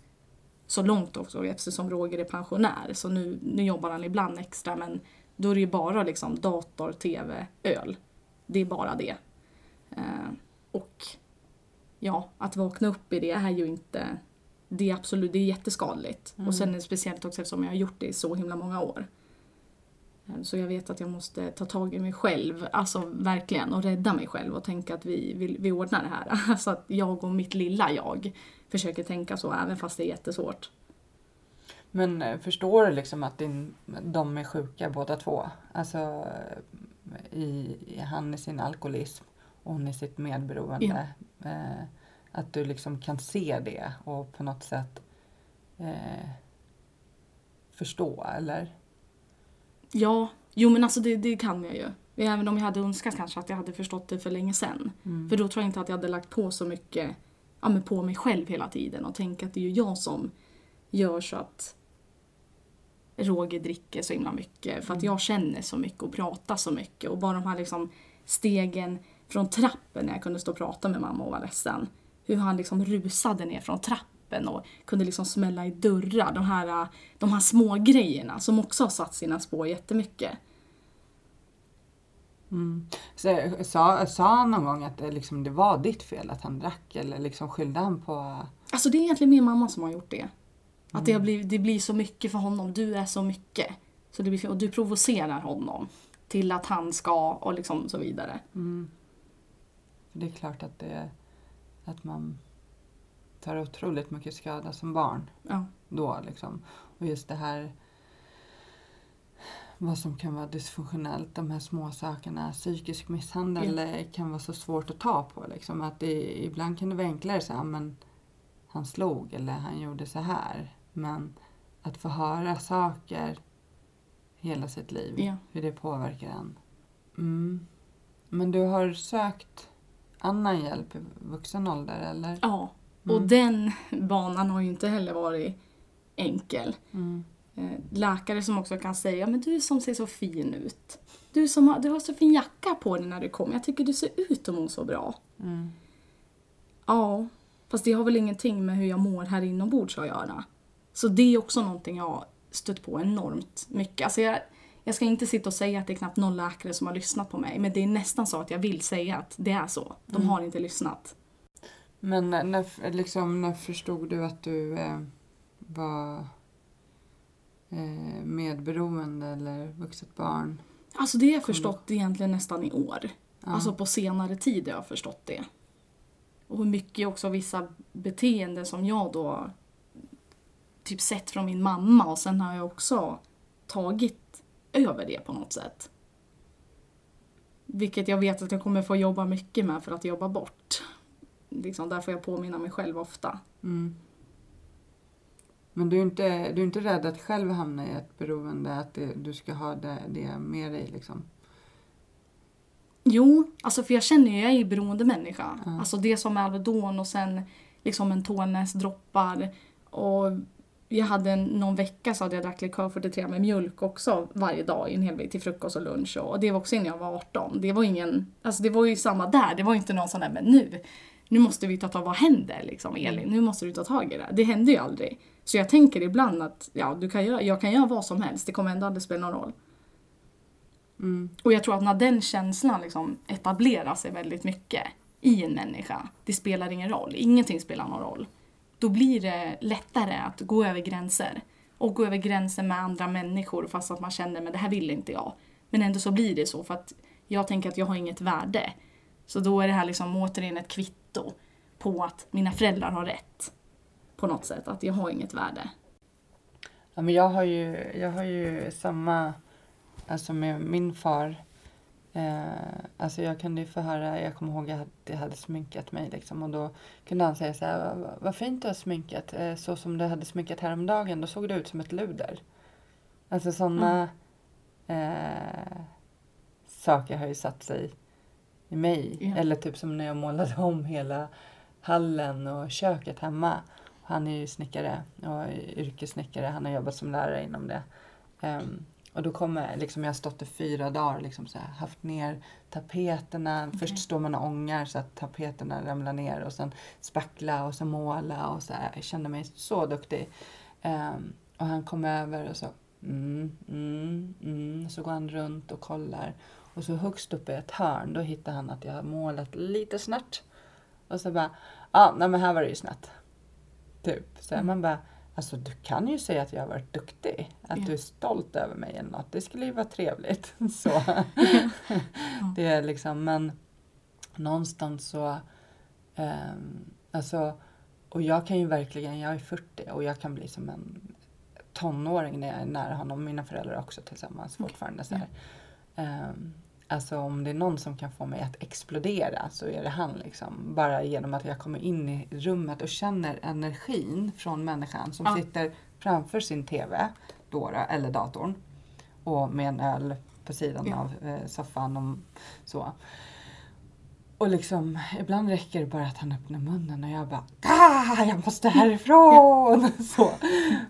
S2: så långt också eftersom Roger är pensionär. Så nu, nu jobbar han ibland extra men då är det ju bara liksom dator, tv, öl. Det är bara det. Eh, och ja, att vakna upp i det är ju inte... Det är absolut, det är jätteskadligt. Och sen är det speciellt också eftersom jag har gjort det i så himla många år. Eh, Så jag vet att jag måste ta tag i mig själv, alltså verkligen, och rädda mig själv och tänka att vi, vi, vi ordnar det här. Alltså att jag och mitt lilla jag försöker tänka så även fast det är jättesvårt.
S1: Men eh, förstår du liksom att din, de är sjuka båda två? Alltså i, han i sin alkoholism och hon i sitt medberoende. Eh, att du liksom kan se det och på något sätt eh, förstå eller?
S2: Ja, jo men alltså det, det kan jag ju. Även om jag hade önskat kanske att jag hade förstått det för länge sedan. För då tror jag inte att jag hade lagt på så mycket ja, men på mig själv hela tiden och tänka att det är ju jag som gör så att Roger dricker så himla mycket. För att jag känner så mycket och pratar så mycket. Och bara de här liksom stegen från trappen när jag kunde stå och prata med mamma och vara ledsen. Hur han liksom rusade ner från trappen och kunde liksom smälla i dörrar. De här, de här små grejerna som också har satt sina spår jättemycket.
S1: Så, sa, sa han någon gång att det, liksom, det var ditt fel att han drack eller liksom skyllde han på...
S2: Alltså det är egentligen min mamma som har gjort det. Att det, har blivit, det blir så mycket för honom, du är så mycket. Så det blir, och du provocerar honom till att han ska och liksom så vidare.
S1: För det är klart att, det, att man tar otroligt mycket skada som barn.
S2: Ja.
S1: då liksom. Och just det här vad som kan vara dysfunktionellt, de här små sakerna. Psykisk misshandel eh, kan vara så svårt att ta på. Liksom. Att det, ibland kan det vara enklare så här, men han slog eller han gjorde så här. Men att få höra saker hela sitt liv,
S2: Ja.
S1: hur det påverkar en. Mm. Men du har sökt annan hjälp i vuxen ålder eller?
S2: Ja, och den banan har ju inte heller varit enkel.
S1: Mm.
S2: Eh, Läkare som också kan säga men du som ser så fin ut. Du som har, du har så fin jacka på dig när du kommer. Jag tycker du ser ut att må så bra.
S1: Mm.
S2: Ja, fast det har väl ingenting med hur jag mår här inombords att göra. Så det är också någonting jag har stött på enormt mycket. Alltså jag, jag ska inte sitta och säga att det är knappt någon läkare som har lyssnat på mig, men det är nästan så att jag vill säga att det är så. De har inte lyssnat.
S1: Men när- liksom, när förstod du att du eh, var eh, medberoende eller vuxet barn?
S2: Alltså det har jag förstått egentligen nästan i år.
S1: Ja.
S2: Alltså på senare tid har jag förstått det. Och hur mycket också vissa beteenden som jag då typ sett från min mamma och sen har jag också tagit över det på något sätt. Vilket jag vet att jag kommer få jobba mycket med för att jobba bort. Liksom, där får jag påminna mig själv ofta.
S1: Mm. Men du är, inte, du är inte rädd att själv hamna i ett beroende, att det, du ska ha det, det med dig liksom?
S2: Jo, alltså för jag känner ju, jag är ju beroende människa. Alltså det som är Alvedon och sen liksom Mentones droppar. Och jag hade en, någon vecka så hade jag drack likör 43 med mjölk också varje dag i en hel till frukost och lunch. Och det var också innan jag var 18. Det var ingen, alltså det var ju samma där. Det var inte någon sån där, men nu, nu måste vi ta tag vad händer liksom Elin? Nu måste du ta tag i det. Det händer ju aldrig. Så jag tänker ibland att ja, du kan göra, jag kan göra vad som helst, det kommer ändå aldrig spela någon roll.
S1: Mm.
S2: Och jag tror att när den känslan liksom etablerar sig väldigt mycket i en människa, det spelar ingen roll, ingenting spelar någon roll. Då blir det lättare att gå över gränser. Och gå över gränser med andra människor fast att man känner att det här vill inte jag. Men ändå så blir det så för att jag tänker att jag har inget värde. Så då är det här liksom återigen ett kvitto på att mina föräldrar har rätt. På något sätt, att jag har inget värde.
S1: Ja, men jag har ju, jag har ju samma, alltså med min far. Eh, alltså jag kunde ju få höra, jag kommer ihåg att jag hade sminkat mig liksom och då kunde han säga så här, "Vad- vad fint du har sminkat, eh, så som du hade sminkat häromdagen, då såg du ut som ett luder. Alltså sådana eh, saker har ju satt sig i mig.
S2: Ja.
S1: Eller typ som när jag målade om hela hallen och köket hemma. Han är ju snickare och yrkessnickare. Han har jobbat som lärare inom det. Ehm, och då kommer, liksom jag har stått i fyra dagar liksom så här, haft ner tapeterna. Först står man och ångar så att tapeterna ramlar ner och sen spackla och så måla och så här. Jag kände mig så duktig. Ehm, och han kom över och så mm, mm, mm. Så går han runt och kollar. Och så högst upp i ett hörn då hittar han att jag har målat lite snett. Och så bara, ja ah, nej men här var det ju snett. Typ. Så
S2: Mm.
S1: man bara, alltså du kan ju säga att jag har varit duktig. Att
S2: Ja.
S1: du är stolt över mig eller något. Det skulle ju vara trevligt. Så. det är liksom, men någonstans så, ehm, alltså, och jag kan ju verkligen, jag är 40 och jag kan bli som en tonåring när jag är nära honom. Mina föräldrar är också tillsammans
S2: Okej.
S1: fortfarande. Så här. Alltså om det är någon som kan få mig att explodera så är det han. Liksom. Bara genom att jag kommer in i rummet och känner energin från människan som
S2: Ja.
S1: sitter framför sin TV då, eller datorn och med en öl på sidan
S2: Ja.
S1: av eh, soffan och så. Och liksom, ibland räcker det bara att han öppnar munnen och jag bara ah, jag måste härifrån! så.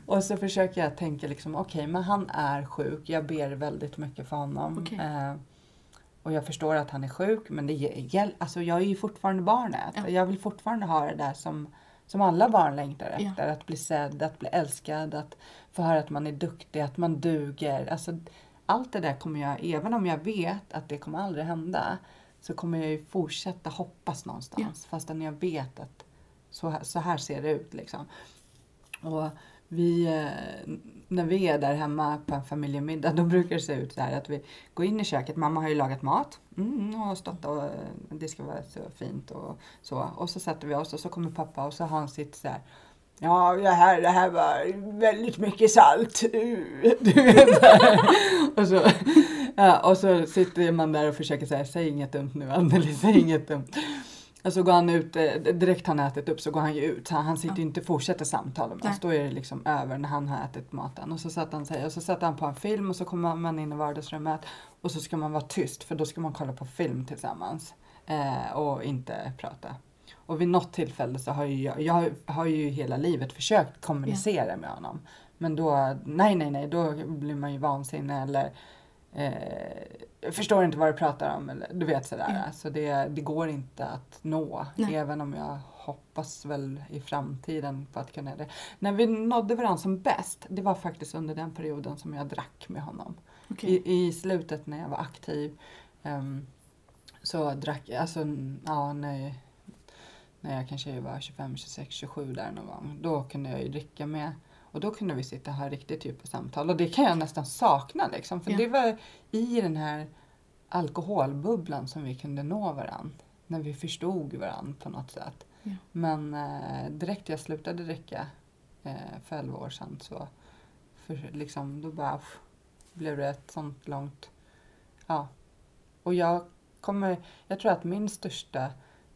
S1: Och så försöker jag tänka liksom, okej men han är sjuk, jag ber väldigt mycket för honom.
S2: Okej.
S1: Eh, och jag förstår att han är sjuk men det gäll, alltså jag är ju fortfarande barnet.
S2: Ja.
S1: Jag vill fortfarande ha det där som, som alla barn längtar
S2: Ja.
S1: efter. Att bli sedd, att bli älskad, att få höra att man är duktig, att man duger. Alltså, allt det där kommer jag, även om jag vet att det kommer aldrig hända, så kommer jag ju fortsätta hoppas någonstans. Fastän jag vet att så här, så här ser det ut. Liksom. Och vi, eh, när vi är där hemma på en familjemiddag, då brukar det se ut så här att vi går in i köket. Mamma har ju lagat mat mm, och stått och det ska vara så fint och så. Och så sätter vi oss och så kommer pappa och så har han sitt så här Ja, det här, det här var väldigt mycket salt. Och, så, ja, och så sitter man där och försöker säga, säg inget dumt nu Anneli, säg inget dumt. Och så går han ut, eh, direkt han har ätit upp så går han ju ut. Så han sitter ju inte och fortsätter samtala med oss. Då är det liksom över när han har ätit maten. Och så satt han sig och så satte han på en film och så kommer man in i vardagsrummet. Och så ska man vara tyst för då ska man kolla på film tillsammans. Eh, och inte prata. Och vid något tillfälle så har ju jag, jag har ju hela livet försökt kommunicera med honom. Men då, nej nej nej, då blir man ju vansinnig eller eh, förstår inte vad du pratar om. Eller, du vet sådär.
S2: Ja.
S1: Så det, det går inte att nå.
S2: Nej.
S1: Även om jag hoppas väl i framtiden på att kunna det. När vi nådde varandra som bäst, det var faktiskt under den perioden som jag drack med honom.
S2: Okej.
S1: I, I slutet när jag var aktiv ehm, så drack jag, alltså ja, när, när jag kanske var 25, 26, 27 där någon gång. Då kunde jag ju dricka med och då kunde vi sitta och ha riktigt djupa samtal och det kan jag nästan sakna liksom. För
S2: Ja.
S1: det var i den här alkoholbubblan som vi kunde nå varandra. När vi förstod varandra på något sätt.
S2: Ja.
S1: Men eh, direkt jag slutade dricka eh, för 11 år sedan så för, liksom, då bara pff, blev det ett sånt långt... Ja. Och jag kommer... Jag tror att min största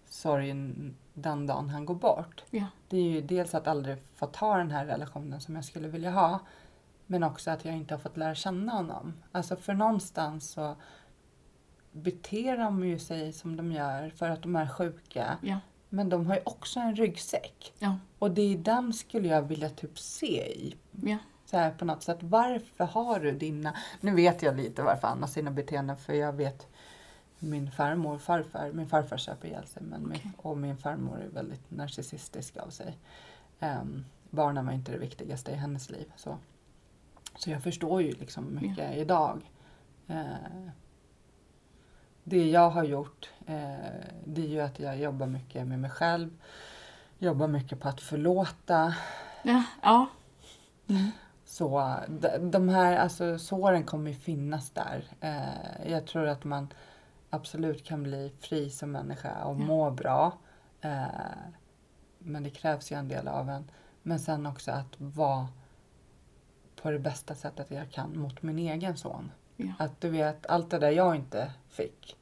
S1: sorg den dagen han går bort
S2: Ja.
S1: det är ju dels att aldrig få ta den här relationen som jag skulle vilja ha. Men också att jag inte har fått lära känna honom. Alltså för någonstans så beter de ju sig som de gör för att de är sjuka.
S2: Ja.
S1: Men de har ju också en ryggsäck.
S2: Ja.
S1: Och det är den skulle jag vilja typ se i.
S2: Ja.
S1: Så här på något sätt. Varför har du dina... Nu vet jag lite varför han har sina beteenden för jag vet min farmor och farfar. Min farfar söper ihjäl sig men min,
S2: Okej.
S1: och min farmor är väldigt narcissistisk av sig. Um, barnen var inte det viktigaste i hennes liv. Så, så jag förstår ju liksom mycket idag. Eh, det jag har gjort eh, det är ju att jag jobbar mycket med mig själv. Jobbar mycket på att förlåta.
S2: Ja. ja. Mm.
S1: Så de, de här alltså, såren kommer ju finnas där. Eh, jag tror att man absolut kan bli fri som människa och
S2: Ja.
S1: må bra. Eh, men det krävs ju en del av en. Men sen också att vara på det bästa sättet jag kan mot min egen son.
S2: Ja.
S1: Att du vet, allt det där jag inte fick.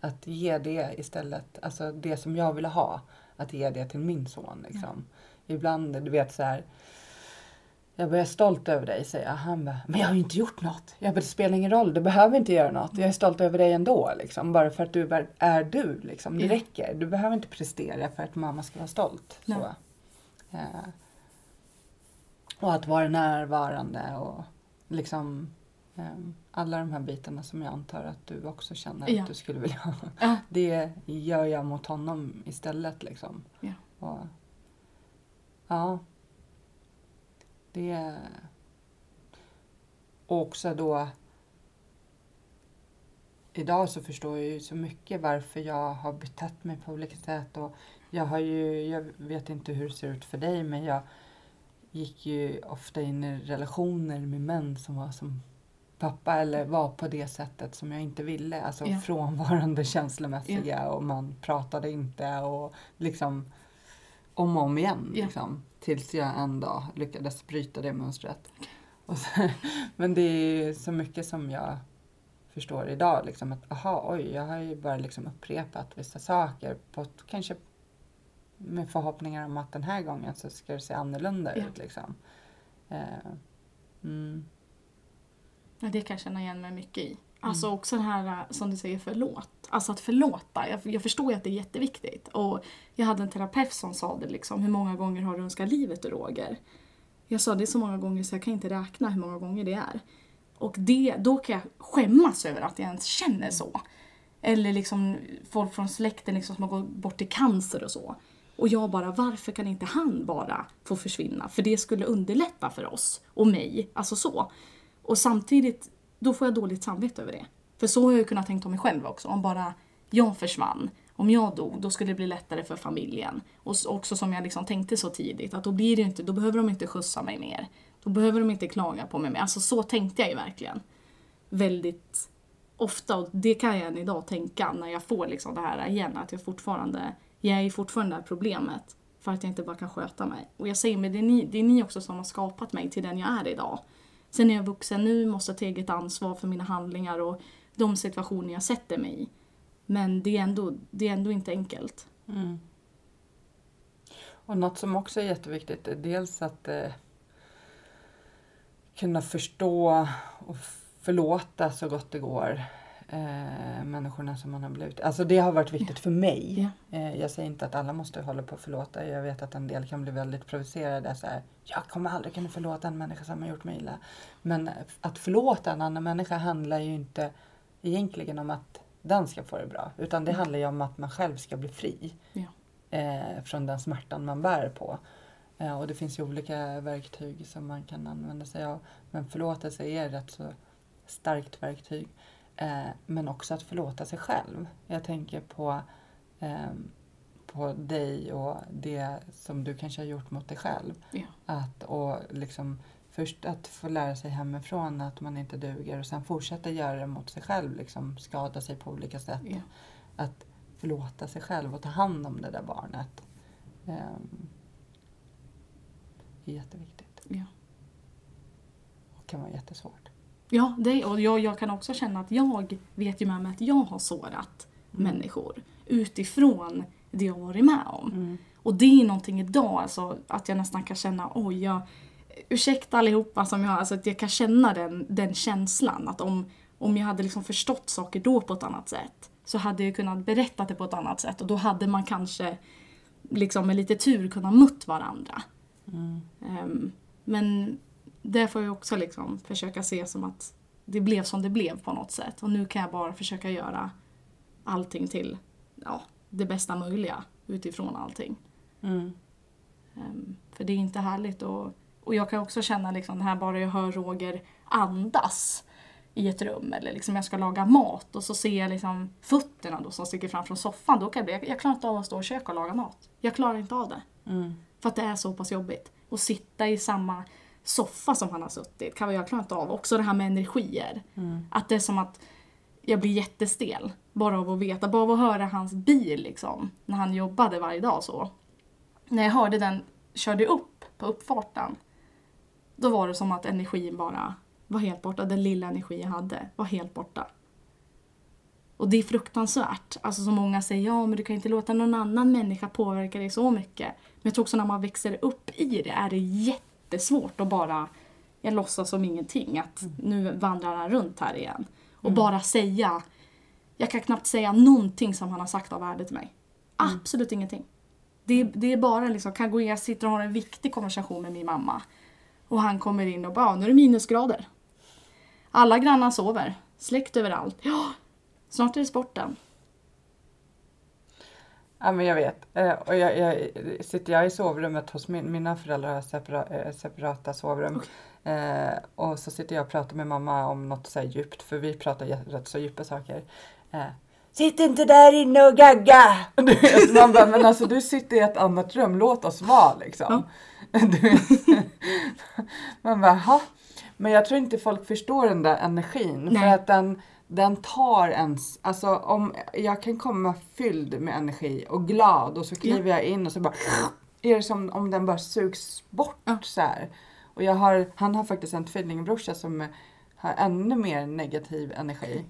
S1: Att ge det istället, alltså det som jag ville ha. Att ge det till min son liksom. Ibland, du vet så här. Jag blir stolt över dig, säger jag. Han bara, men jag har ju inte gjort något. Jag bara, det spelar ingen roll, du behöver inte göra något. Jag är stolt över dig ändå, liksom. Bara för att du är, är du, liksom. Det
S2: Ja.
S1: räcker. Du behöver inte prestera för att mamma ska vara stolt. Så.
S2: Nej.
S1: Eh, och att vara närvarande och liksom ehm, alla de här bitarna som jag antar att du också känner
S2: Ja.
S1: att du skulle vilja ha.
S2: Ja.
S1: Det gör jag mot honom istället liksom.
S2: Ja.
S1: Och, ja. Det... Och också då... Idag så förstår jag ju så mycket varför jag har betett mig på olika sätt. Och jag har ju, jag vet inte hur det ser ut för dig, men jag gick ju ofta in i relationer med män som var som pappa eller var på det sättet som jag inte ville. Alltså
S2: Ja.
S1: frånvarande känslomässiga och man pratade inte och liksom om och om igen.
S2: Ja.
S1: Liksom, tills jag en dag lyckades bryta det mönstret. Och så, men det är så mycket som jag förstår idag. Liksom, att aha, oj, jag har ju bara liksom upprepat vissa saker på kanske med förhoppningar om att den här gången så ska det se annorlunda
S2: Ja.
S1: ut. Liksom. Eh, mm,
S2: Ja, det kan jag känna igen mig mycket i. Alltså
S1: Mm.
S2: också det här äh, som du säger, förlåt. Alltså att förlåta. Jag, jag förstår ju att det är jätteviktigt. Och jag hade en terapeut som sa det liksom, hur många gånger har du önskat livet ur Roger? Jag sa det är så många gånger så jag kan inte räkna hur många gånger det är. Och det, då kan jag skämmas över att jag ens känner så. Eller liksom folk från släkten liksom som har gått bort i cancer och så. Och jag bara, varför kan inte han bara få försvinna? För det skulle underlätta för oss och mig. Alltså så. Och samtidigt, då får jag dåligt samvete över det. För så har jag ju kunnat tänka om mig själv också. Om bara jag försvann, om jag dog, då skulle det bli lättare för familjen. Och också som jag liksom tänkte så tidigt, att då blir det inte, då behöver de inte skjutsa mig mer. Då behöver de inte klaga på mig mer. Alltså så tänkte jag ju verkligen. Väldigt ofta, och det kan jag än idag tänka när jag får liksom det här igen, att jag fortfarande, jag är ju fortfarande det här problemet. För att jag inte bara kan sköta mig. Och jag säger, men det är ni, det är ni också som har skapat mig till den jag är idag. Sen är jag vuxen nu, måste ta eget ansvar för mina handlingar och de situationer jag sätter mig i. Men det är ändå, det är ändå inte enkelt.
S1: mm. Och något som också är jätteviktigt är dels att eh, kunna förstå och förlåta så gott det går eh, människorna som man har blivit. Alltså det har varit viktigt för mig. Eh, jag säger inte att alla måste hålla på att förlåta. Jag vet att en del kan bli väldigt provocerade. Så här, jag kommer aldrig kunna förlåta en människa som har gjort mig illa. Men att förlåta en annan människa handlar ju inte egentligen om att den ska få det bra. Utan det handlar ju om att man själv ska bli fri.
S2: Ja.
S1: Eh, från den smärtan man bär på. Eh, och det finns ju olika verktyg som man kan använda sig av. Men förlåtelse är ett rätt så starkt verktyg. Eh, men också att förlåta sig själv. Jag tänker på, ehm, på dig och det som du kanske har gjort mot dig själv.
S2: Ja.
S1: Att, och liksom, först att få lära sig hemifrån att man inte duger och sen fortsätta göra det mot sig själv. Liksom, skada sig på olika sätt.
S2: Ja.
S1: Att förlåta sig själv och ta hand om det där barnet. ehm, är jätteviktigt.
S2: Ja.
S1: Och kan vara jättesvårt.
S2: Ja, det, och jag, jag kan också känna att jag vet ju med mig att jag har sårat människor utifrån det jag varit med om.
S1: Mm.
S2: Och det är någonting idag, alltså, att jag nästan kan känna oj, jag, ursäkta allihopa som jag, alltså, att jag kan känna den, den känslan. Att om, om jag hade liksom förstått saker då på ett annat sätt så hade jag kunnat berätta det på ett annat sätt och då hade man kanske liksom med lite tur kunnat mött varandra.
S1: Mm.
S2: Ehm, men det får jag också liksom försöka se som att det blev som det blev på något sätt. Och nu kan jag bara försöka göra allting till ja, det bästa möjliga utifrån allting.
S1: Mm.
S2: Ehm, för det är inte härligt och, och jag kan också känna liksom det här bara jag hör Roger andas i ett rum eller liksom jag ska laga mat och så ser jag liksom fötterna då som sticker fram från soffan. Då kan jag, bli, jag, jag klarar inte av att stå i köket och laga mat. Jag klarar inte av det.
S1: Mm.
S2: För att det är så pass jobbigt. Och sitta i samma soffa som han har suttit kan jag klara inte av. Också det här med energier. Att det är som att jag blir jättestel. Bara av att veta, bara av att höra hans bil liksom. När han jobbade varje dag så. När jag hörde den körde upp på uppfarten. Då var det som att energin bara var helt borta. Den lilla energi jag hade var helt borta. Och det är fruktansvärt. Alltså som många säger, ja men du kan inte låta någon annan människa påverka dig så mycket. Men jag tror också när man växer upp i det är det jättesvårt att bara, jag låtsas som ingenting, att nu vandrar han runt här igen. Och bara säga, jag kan knappt säga någonting som han har sagt av värde till mig. Absolut ingenting. Det, är- det är bara liksom, kan gå in, jag sitter och har en viktig konversation med min mamma. Och han kommer in och bara, "Ja, nu är det minusgrader. Alla grannar sover. Släkt överallt. Ja, snart är det sporten.
S1: Ja men jag vet. Eh, och jag, jag, sitter jag i sovrummet hos min, mina föräldrar har separa, eh, separata sovrum. Eh, och så sitter jag och pratar med mamma om något så djupt för vi pratar rätt så djupa saker. Eh, Sitt inte där inne och gagga! Man bara, men alltså du sitter i ett annat rum, låt oss vara liksom. Man bara, "Ha?" Men jag tror inte folk förstår den där energin. För
S2: Nej.
S1: att den, den tar ens, alltså om jag kan komma fylld med energi och glad och så kliver jag in och så bara är det som om den bara sugs bort
S2: Ja.
S1: så här. Och jag har, han har faktiskt en tvillingbrorsa som har ännu mer negativ energi.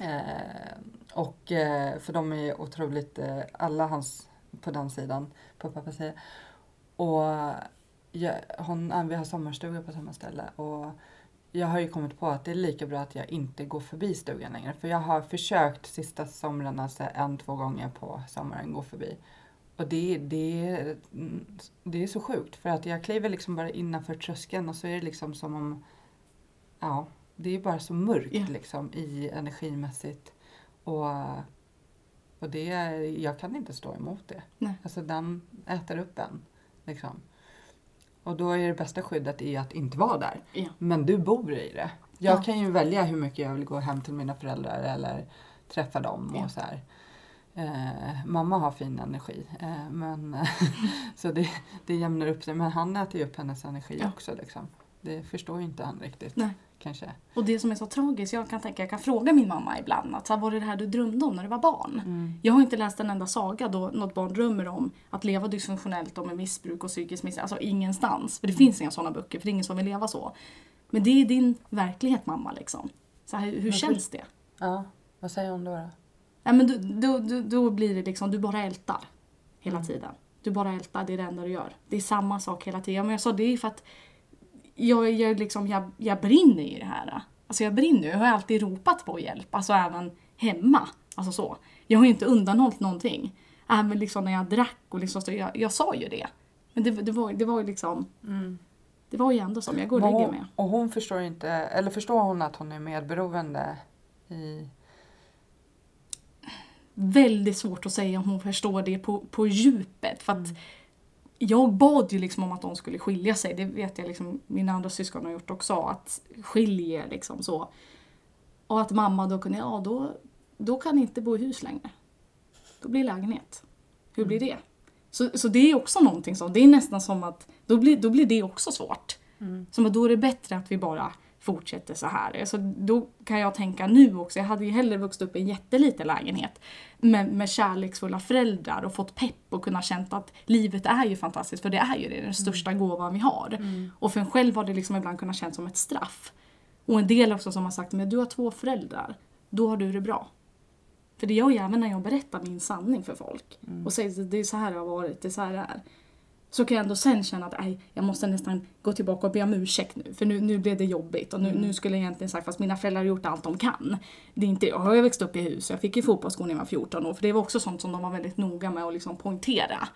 S1: Eh, och eh, för de är otroligt, eh, alla hans på den sidan, på pappas sida. Och jag, hon, vi har sommarstuga på samma ställe och jag har ju kommit på att det är lika bra att jag inte går förbi stugan längre. För jag har försökt sista somrarna så här en, två gånger på sommaren gå förbi. Och det, det, det är så sjukt för att jag kliver liksom bara innanför tröskeln och så är det liksom som om, ja, det är bara så mörkt
S2: Ja.
S1: liksom i energimässigt. Och, och det, jag kan inte stå emot det.
S2: Nej.
S1: Alltså den äter upp en. Liksom. Och då är det bästa skyddet i att inte vara där.
S2: Ja.
S1: Men du bor i det. Jag
S2: Ja.
S1: kan ju välja hur mycket jag vill gå hem till mina föräldrar eller träffa dem och
S2: Ja.
S1: så här. Eh, mamma har fin energi. Eh, men, så det, det jämnar upp sig. Men han äter ju upp hennes energi också. Liksom. Det förstår ju inte han riktigt.
S2: Nej.
S1: Kanske.
S2: Och det som är så tragiskt, jag kan tänka, jag kan fråga min mamma ibland att så här, var det det här du drömde om när du var barn?
S1: Mm.
S2: Jag har inte läst en enda saga då något barn drömmer om att leva dysfunktionellt och med missbruk och psykisk missbruk. Alltså ingenstans. För det finns inga sådana böcker, för det är ingen som vill leva så. Men det är din verklighet mamma liksom. Så här, hur
S1: Men
S2: känns det?
S1: Ja, vad säger hon då? då?
S2: Ja, men då, då, då, då blir det liksom, du bara ältar hela
S1: Mm.
S2: tiden. Du bara ältar, det är det enda du gör. Det är samma sak hela tiden. Men jag sa det är för att jag, jag, liksom, jag, jag brinner i det här. Alltså jag brinner, jag har alltid ropat på hjälp, alltså även hemma. Alltså så. Jag har ju inte undanhållit någonting. Även liksom när jag drack och liksom, så jag, jag sa ju det. Men det, det, var, det var ju liksom, det var ju ändå som, jag går och lägger
S1: hon,
S2: mig.
S1: och hon förstår inte, eller förstår hon att hon är medberoende i...
S2: väldigt svårt att säga om hon förstår det på, på djupet. För att jag bad ju liksom om att de skulle skilja sig. Det vet jag liksom mina andra syskon har gjort också. Att skilja liksom så. Och att mamma då kunde, ja då, då kan inte bo i hus längre. Då blir lägenhet. Hur blir det? Så, så det är också någonting som, det är nästan som att, då blir, då blir det också svårt. Som att då är det bättre att vi bara fortsätter så här. Alltså, då kan jag tänka nu också, jag hade ju hellre vuxit upp i en jätteliten lägenhet med, med kärleksfulla föräldrar och fått pepp och kunnat känt att livet är ju fantastiskt, för det är ju det, den största gåvan vi har. Och för en själv har det liksom ibland kunnat kännas som ett straff. Och en del också som har sagt, men du har två föräldrar, då har du det bra. För det gör jag även när jag berättar min sanning för folk. Och säger att det är så här det har varit, det är så här det är. Så kan jag ändå sen känna att aj, jag måste nästan gå tillbaka och be om ursäkt nu. För nu, nu blev det jobbigt. Och nu, nu skulle jag egentligen sagt, fast mina föräldrar har gjort allt de kan. Det är inte, jag har ju växt upp i hus, jag fick ju fotbollsskor när jag var 14 år. För det var också sånt som de var väldigt noga med att liksom poängtera.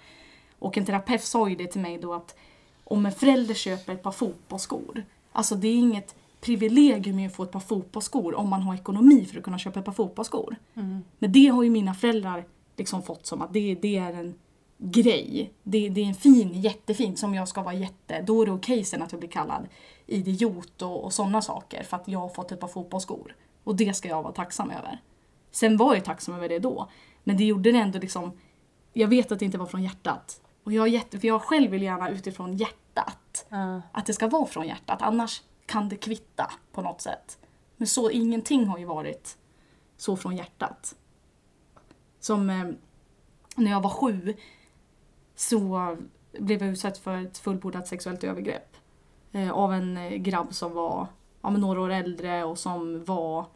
S2: Och en terapeut sa ju det till mig då att om en förälder köper ett par fotbollsskor, alltså det är inget privilegium att få ett par fotbollsskor om man har ekonomi för att kunna köpa ett par fotbollsskor.
S1: Mm.
S2: Men det har ju mina föräldrar liksom fått som att det, det är en grej. Det, det är en fin, jättefint som jag ska vara jätte... Då är det okej sen att jag blir kallad idiot och, och sådana saker för att jag har fått ett par fotbollsskor. Och det ska jag vara tacksam över. Sen var jag tacksam över det då. Men det gjorde det ändå liksom... Jag vet att det inte var från hjärtat. Och jag, jätte, för jag själv vill gärna utifrån hjärtat.
S1: Ja.
S2: Att det ska vara från hjärtat. Annars kan det kvitta på något sätt. Men så ingenting har ju varit så från hjärtat. Som eh, när jag var sju så blev jag utsatt för ett fullbordat sexuellt övergrepp. Eh, av en eh, grabb som var ja, men några år äldre och som var,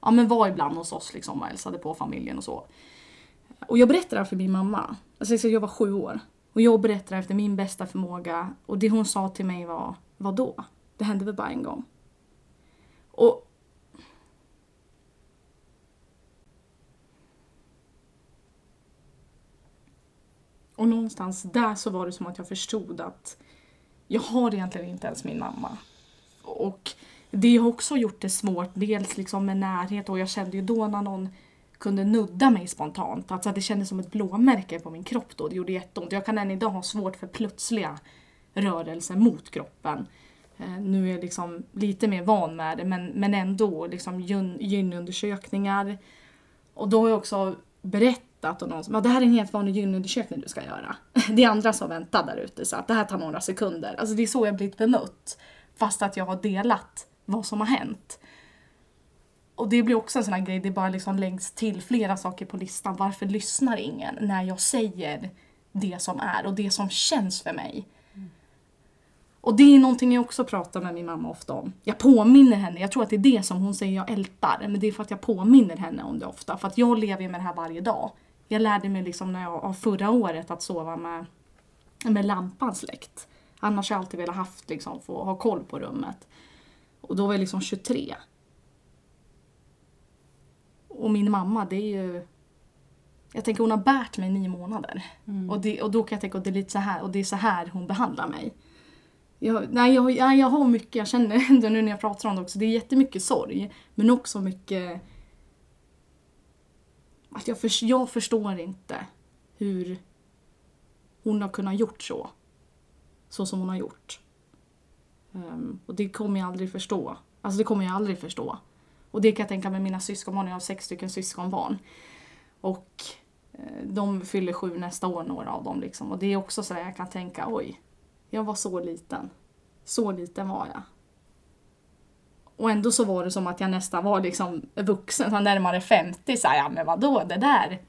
S2: ja, men var ibland hos oss liksom, och hälsade på familjen och så. Och jag berättade det här för min mamma. Alltså, jag var sju år. Och jag berättade efter min bästa förmåga. Och det hon sa till mig var, vadå? Det hände väl bara en gång. Och Och någonstans där så var det som att jag förstod att jag har egentligen inte ens min mamma. Och det har också gjort det svårt, dels liksom med närhet och jag kände ju då när någon kunde nudda mig spontant, alltså att det kändes som ett blåmärke på min kropp då, det gjorde jätteont. Jag kan än idag ha svårt för plötsliga rörelser mot kroppen. Eh, nu är jag liksom lite mer van med det men, men ändå liksom gyn, gynundersökningar. Och då har jag också berättat och någon som, det här är en helt vanlig gynundersökning du ska göra. Det är andra som väntar där ute så att det här tar några sekunder. Alltså det är så jag blivit bemött. Fast att jag har delat vad som har hänt. Och det blir också en sån här grej, det bara liksom läggs till flera saker på listan. Varför lyssnar ingen när jag säger det som är och det som känns för mig? Och det är någonting jag också pratar med min mamma ofta om. Jag påminner henne, jag tror att det är det som hon säger jag ältar, men det är för att jag påminner henne om det ofta. För att jag lever med det här varje dag. Jag lärde mig liksom när jag, av förra året att sova med, med lampan släckt. Annars har jag alltid velat haft, liksom, få ha koll på rummet. Och då var jag liksom 23. Och min mamma, det är ju... Jag tänker hon har bärt mig nio månader. Och, det, och då kan jag tänka att det är lite så här, och det är så här hon behandlar mig. Jag, nej, jag, nej, jag har mycket, jag känner ändå nu när jag pratar om det också, det är jättemycket sorg. Men också mycket... Att jag, för, jag förstår inte hur hon har kunnat gjort så. Så som hon har gjort. Um, och det kommer jag aldrig förstå. Alltså det kommer jag aldrig förstå. Och det kan jag tänka med mina syskonbarn, jag har sex stycken syskonbarn. Och eh, de fyller sju nästa år, några av dem. Liksom. Och det är också så att jag kan tänka, oj, jag var så liten. Så liten var jag. Och ändå så var det som att jag nästan var liksom vuxen, så närmare 50. Så här, ja men vadå, det där,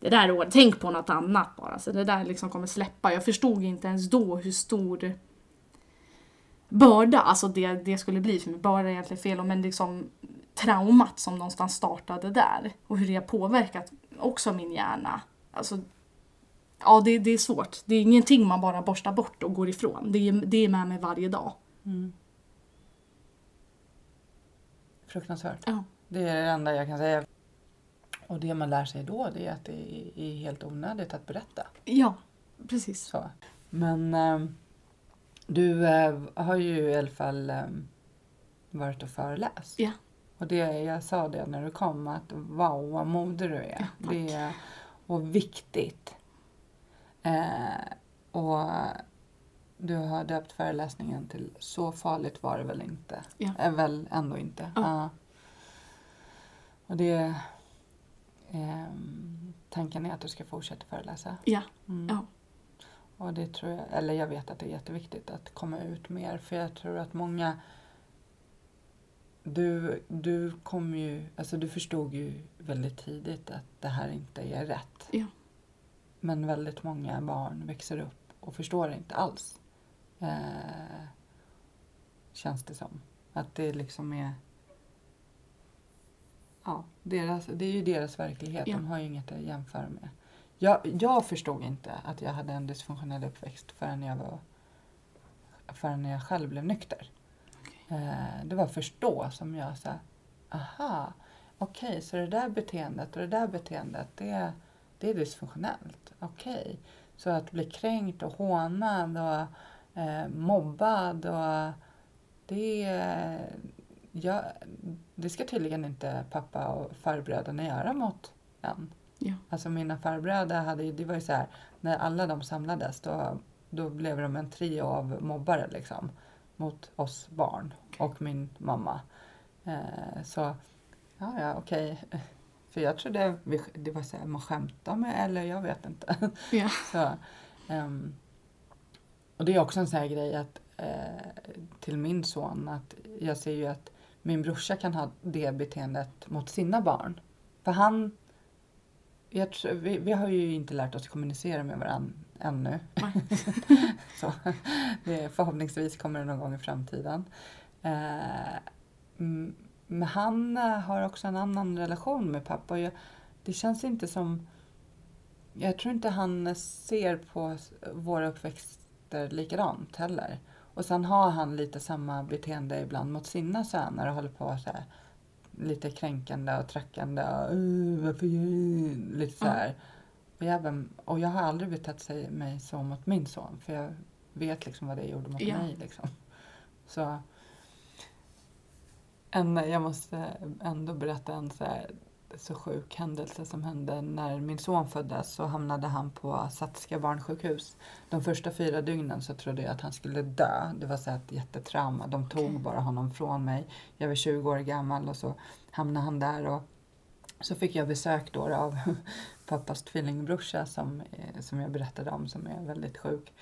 S2: det där året, tänk på något annat bara. Så det där liksom kommer släppa. Jag förstod inte ens då hur stor börda, alltså det, det skulle bli för mig. Börda är egentligen fel, men liksom traumat som någonstans startade där. Och hur det har påverkat också min hjärna. Alltså, ja det, det är svårt. Det är ingenting man bara borstar bort och går ifrån. Det är, det är med mig varje dag. Mm.
S1: Fruktansvärt.
S2: Ja.
S1: Det är det enda jag kan säga. Och det man lär sig då det är att det är helt onödigt att berätta.
S2: Ja, precis.
S1: Så. Men eh, du eh, har ju i alla fall eh, varit och föreläst.
S2: Ja.
S1: Och det, jag sa det när du kom att wow vad modig du är.
S2: Ja,
S1: det är och viktigt. Eh, och du har döpt föreläsningen till Så farligt var det väl inte?
S2: Ja.
S1: Är väl ändå inte.
S2: Ja.
S1: Ja. Och det ehm, tanken är att du ska fortsätta föreläsa.
S2: Ja.
S1: Mm.
S2: Ja.
S1: Och det tror jag, eller jag vet att det är jätteviktigt att komma ut mer för jag tror att många du, du kom ju, alltså du förstod ju väldigt tidigt att det här inte är rätt.
S2: Ja.
S1: Men väldigt många barn växer upp och förstår inte alls. Eh, känns det som. Att det liksom är Ja, deras, det är ju deras verklighet.
S2: Ja.
S1: De har ju inget att jämföra med. Jag, jag förstod inte att jag hade en dysfunktionell uppväxt förrän jag, var, förrän jag själv blev nykter. Eh, det var först då som jag sa, aha, okej, så det där beteendet och det där beteendet, det, det är dysfunktionellt. Okej, så att bli kränkt och hånad och eh, mobbad och det, jag, det ska tydligen inte pappa och farbröderna göra mot en.
S2: Ja.
S1: Alltså mina farbröder hade det var ju så här, när alla de samlades då, då blev de en trio av mobbare liksom. Mot oss barn och min mamma. Eh, så, ja ja okej. För jag trodde vi, det var så här, man skämtade med, eller jag vet inte.
S2: Ja.
S1: Så, ehm, och det är också en sån här grej att eh, till min son att jag ser ju att min brorsa kan ha det beteendet mot sina barn. För han, jag tror, vi, vi har ju inte lärt oss kommunicera med varandra ännu. Så, det, förhoppningsvis kommer det någon gång i framtiden. Eh, men han eh, har också en annan relation med pappa. Och jag, det känns inte som... Jag tror inte han ser på s- våra uppväxter likadant heller. Och sen har han lite samma beteende ibland mot sina söner och håller på så här, lite kränkande och trackande och "Uh, varför gör du?" lite så här. Och jag, och jag har aldrig betett sig, mig så mot min son för jag vet liksom vad det gjorde mot
S2: Ja.
S1: mig. Liksom. Så en, jag måste ändå berätta en så, här, så sjuk händelse som hände när min son föddes. Så hamnade han på Satska barnsjukhus. De första fyra dygnen så trodde jag att han skulle dö. Det var så ett jättetrauma. De tog
S2: Okej.
S1: bara honom från mig. Jag var 20 år gammal och så hamnade han där. Och så fick jag besök då av pappas tvillingbrorsa som, eh, som jag berättade om som är väldigt sjuk.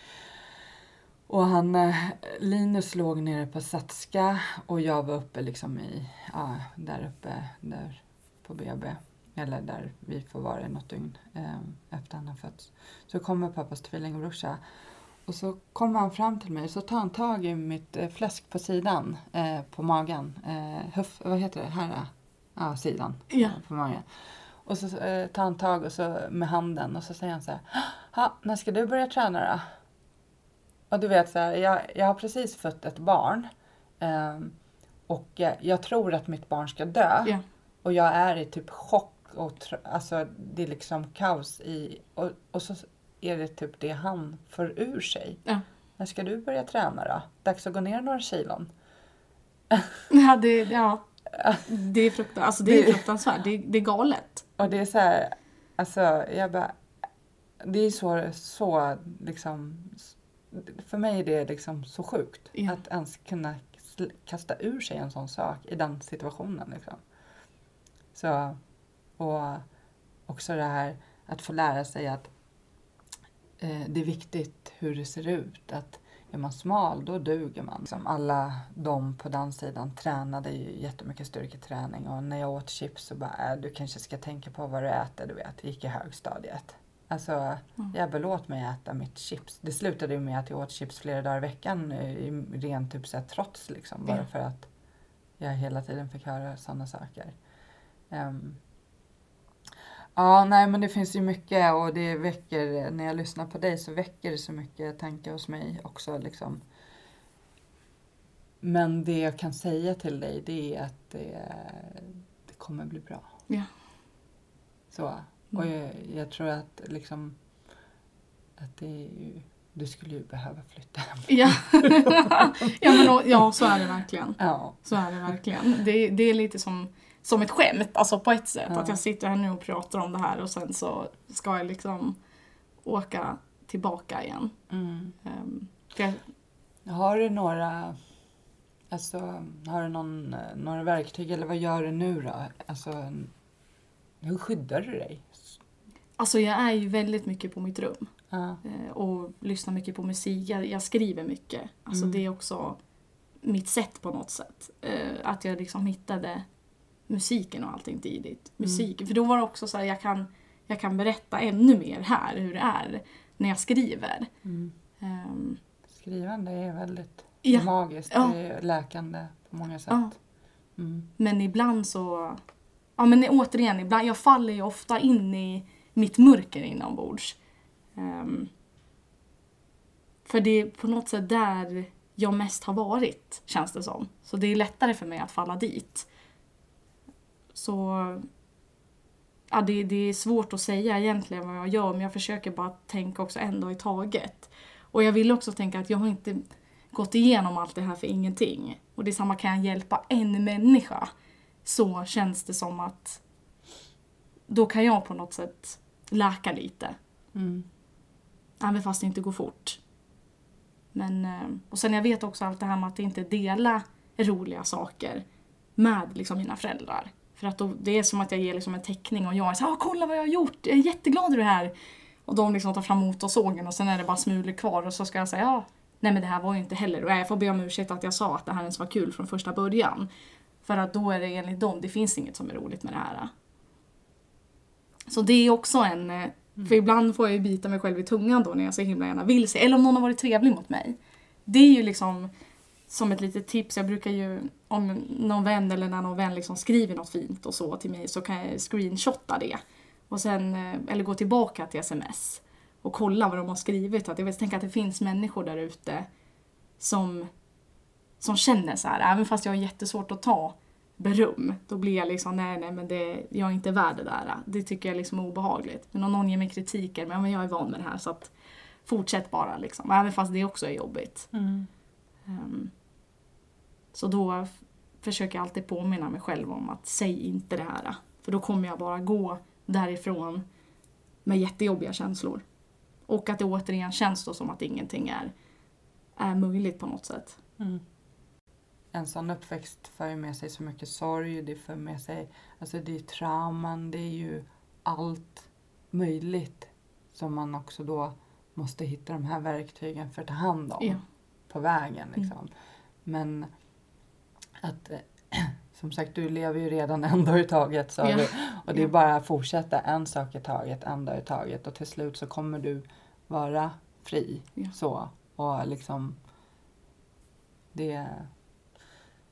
S1: Och han, eh, Linus låg nere på Satska och jag var uppe liksom i, ja, där uppe där på BB. Eller där vi får vara i något dygn eh, efter han har fötts. Så kommer pappas tvillingbrorsa och så kommer han fram till mig så tar han tag i mitt eh, fläsk på sidan, eh, på magen. Eh, huff, vad heter det? Här, eh, ja, sidan
S2: Ja.
S1: eh, på magen. Och så eh, tar han tag och så, med handen och så säger han så här. "Ha, när ska du börja träna då? Och du vet så här, jag, jag har precis fött ett barn. ehm, och jag tror att mitt barn ska dö.
S2: Ja.
S1: Och jag är i typ chock och alltså det är liksom kaos i och, och så är det typ det han får ur sig.
S2: Ja.
S1: När ska du börja träna då? Dags att gå ner några kilon.
S2: Ja, det, ja, det är, fruktan, alltså det är fruktansvärt. Det, det är galet.
S1: Och det är så här, alltså jag bara, det är så, så liksom, för mig är det liksom så sjukt
S2: Ja.
S1: att ens kunna kasta ur sig en sån sak i den situationen liksom. Så, och också det här att få lära sig att eh, det är viktigt hur det ser ut. Att är man smal, då duger man. Som alla de på den sidan tränade ju jättemycket styrketräning och när jag åt chips så bara, äh, du kanske ska tänka på vad du äter, du vet. Gick i högstadiet. Alltså,
S2: Mm.
S1: jag belåt mig äta mitt chips. Det slutade ju med att jag åt chips flera dagar i veckan eh, i ren typ så här, trots liksom. Bara
S2: Ja.
S1: för att jag hela tiden fick höra sådana saker. Ehm, Ja, nej men det finns ju mycket och det väcker, när jag lyssnar på dig så väcker det så mycket tankar hos mig också liksom. Men det jag kan säga till dig det är att det, det kommer bli bra.
S2: Ja.
S1: Så. Och jag, jag tror att liksom att det är ju, du skulle ju behöva flytta hem.
S2: Ja, ja, men, ja så är det verkligen.
S1: Ja.
S2: Så är det verkligen. Det, det är lite som, som ett skämt, alltså på ett sätt.
S1: Ja.
S2: Att jag sitter här nu och pratar om det här och sen så ska jag liksom åka tillbaka igen.
S1: Mm.
S2: För jag,
S1: Har du några, alltså har du någon, några verktyg eller vad gör du nu då? Alltså, hur skyddar du dig?
S2: alltså jag är ju väldigt mycket på mitt rum.
S1: Ja.
S2: eh, och lyssnar mycket på musik. Jag, jag skriver mycket. Alltså
S1: Mm.
S2: det är också mitt sätt på något sätt. Eh, att jag liksom hittade musiken och allting tidigt. Musiken. För då var det också så här, jag kan, jag kan berätta ännu mer här hur det är när jag skriver.
S1: Mm.
S2: Ehm,
S1: Skrivande är väldigt
S2: Ja.
S1: magiskt.
S2: Ja.
S1: Det är läkande på många sätt.
S2: Ja.
S1: Mm.
S2: men ibland så... Ja men återigen, ibland, jag faller ju ofta in i mitt mörker inombords. Ehm, för det är på något sätt där jag mest har varit, känns det som. Så det är lättare för mig att falla dit. Så... Ja, det, det är svårt att säga egentligen vad jag gör, men jag försöker bara tänka också en dag i taget. Och jag vill också tänka att jag har inte... gått igenom allt det här för ingenting. Och detsamma kan jag hjälpa en människa. Så känns det som att då kan jag på något sätt läka lite.
S1: Mm.
S2: Även fast det inte går fort. Men, eh, och sen jag vet också allt det här med att inte dela roliga saker med liksom mina föräldrar. För att då, det är som att jag ger liksom en teckning och jag är såhär ah, “kolla vad jag har gjort, jag är jätteglad över det här”. Och de liksom tar fram motorsågen och sen är det bara smulor kvar och så ska jag säga ja, nej men det här var ju inte heller, och jag får be om ursäkt att jag sa att det här ens var kul från första början. För att då är det enligt dem, det finns inget som är roligt med det här. Så det är också en, eh, för ibland får jag ju bita mig själv i tungan då när jag så himla gärna vill se, eller om någon har varit trevlig mot mig. Det är ju liksom som ett litet tips, jag brukar ju om någon vän eller när någon vän liksom skriver något fint och så till mig så kan jag screenshotta det. Och sen, eh, eller gå tillbaka till sms och kolla vad de har skrivit. Att jag vet, tänker att det finns människor där ute som, som känner så här, även fast jag har jättesvårt att ta beröm, då blir jag liksom nej, nej, men det, jag är inte värd det där. Det tycker jag liksom är obehagligt. Men om någon ger mig kritik, men jag är van med det här så att fortsätt bara liksom. Även fast det också är jobbigt.
S1: Mm.
S2: Um, så då försöker jag alltid påminna mig själv om att säg inte det här. För då kommer jag bara gå därifrån med jättejobbiga känslor. Och att det återigen känns då som att ingenting är, är möjligt på något sätt.
S1: Mm. En sån uppväxt för ju med sig så mycket sorg, det för med sig, alltså det är trauman, det är ju allt möjligt som man också då måste hitta de här verktygen för att ta hand om
S2: Ja.
S1: på vägen. Liksom. Men att, eh, som sagt, du lever ju redan en dag i taget sa
S2: Ja.
S1: du. Och det är bara att fortsätta en sak i taget, en dag i taget. Och till slut så kommer du vara fri.
S2: Ja.
S1: Så. Och liksom, det...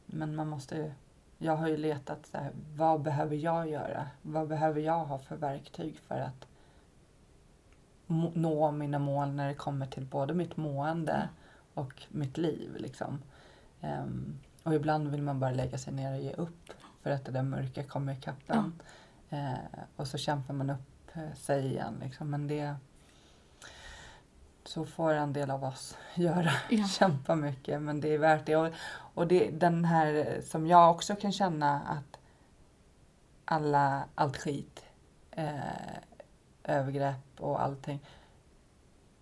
S1: Men man måste ju- Jag har ju letat så här, vad behöver jag göra? Vad behöver jag ha för verktyg för att nå mina mål när det kommer till både mitt mående och mitt liv. Liksom. Ehm, och ibland vill man bara lägga sig ner och ge upp för att det där mörka kommer ikapp en. Eh, och så kämpar man upp eh, sig igen. Liksom. Men det... Så får en del av oss göra.
S2: Ja.
S1: Kämpa mycket men det är värt det. Och, och det, den här som jag också kan känna att alla, allt skit, eh, övergrepp och allting.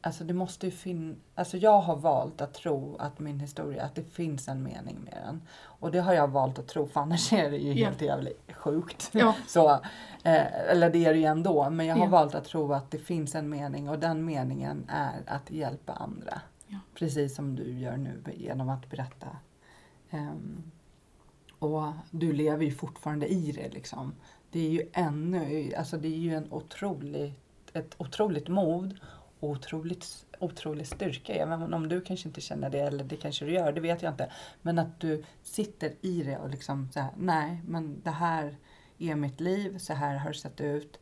S1: Alltså det måste ju finnas, alltså jag har valt att tro att min historia, att det finns en mening med den. Och det har jag valt att tro för annars är det ju
S2: Ja.
S1: helt jävligt sjukt.
S2: Ja.
S1: Så, eh, eller det är det ju ändå, men jag har
S2: Ja.
S1: valt att tro att det finns en mening och den meningen är att hjälpa andra.
S2: Ja.
S1: Precis som du gör nu genom att berätta. Ehm, och du lever ju fortfarande i det liksom. Det är ju ännu, alltså det är ju en otroligt, ett otroligt mod otroligt, otrolig styrka. Även om du kanske inte känner det, eller det kanske du gör, det vet jag inte. Men att du sitter i det och liksom så här, nej men det här är mitt liv, så här har det sett ut.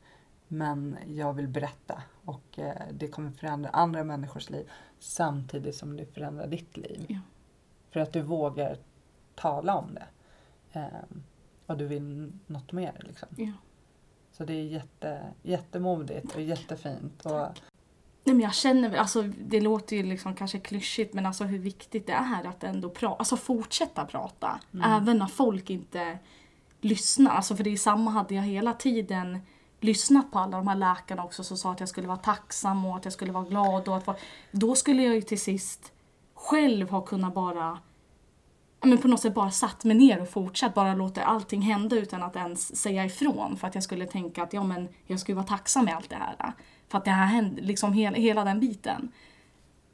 S1: Men jag vill berätta och eh, det kommer förändra andra människors liv samtidigt som det förändrar ditt liv.
S2: Ja.
S1: För att du vågar tala om det. Ehm, och du vill något mer liksom.
S2: Ja.
S1: Så det är jätte, jättemodigt och jättefint. Och,
S2: Nej men jag känner väl, alltså det låter ju liksom kanske klyschigt men alltså hur viktigt det är att ändå prata, alltså fortsätta prata. Även när folk inte lyssnar. Alltså för det är samma hade jag hela tiden lyssnat på alla de här läkarna också som sa att jag skulle vara tacksam och att jag skulle vara glad och att vara, Då skulle jag ju till sist själv ha kunnat bara men på något sätt bara satt mig ner och fortsatt bara låta allting hända utan att ens säga ifrån för att jag skulle tänka att ja men jag skulle vara tacksam med allt det här. För att det här hände, liksom hela, hela den biten.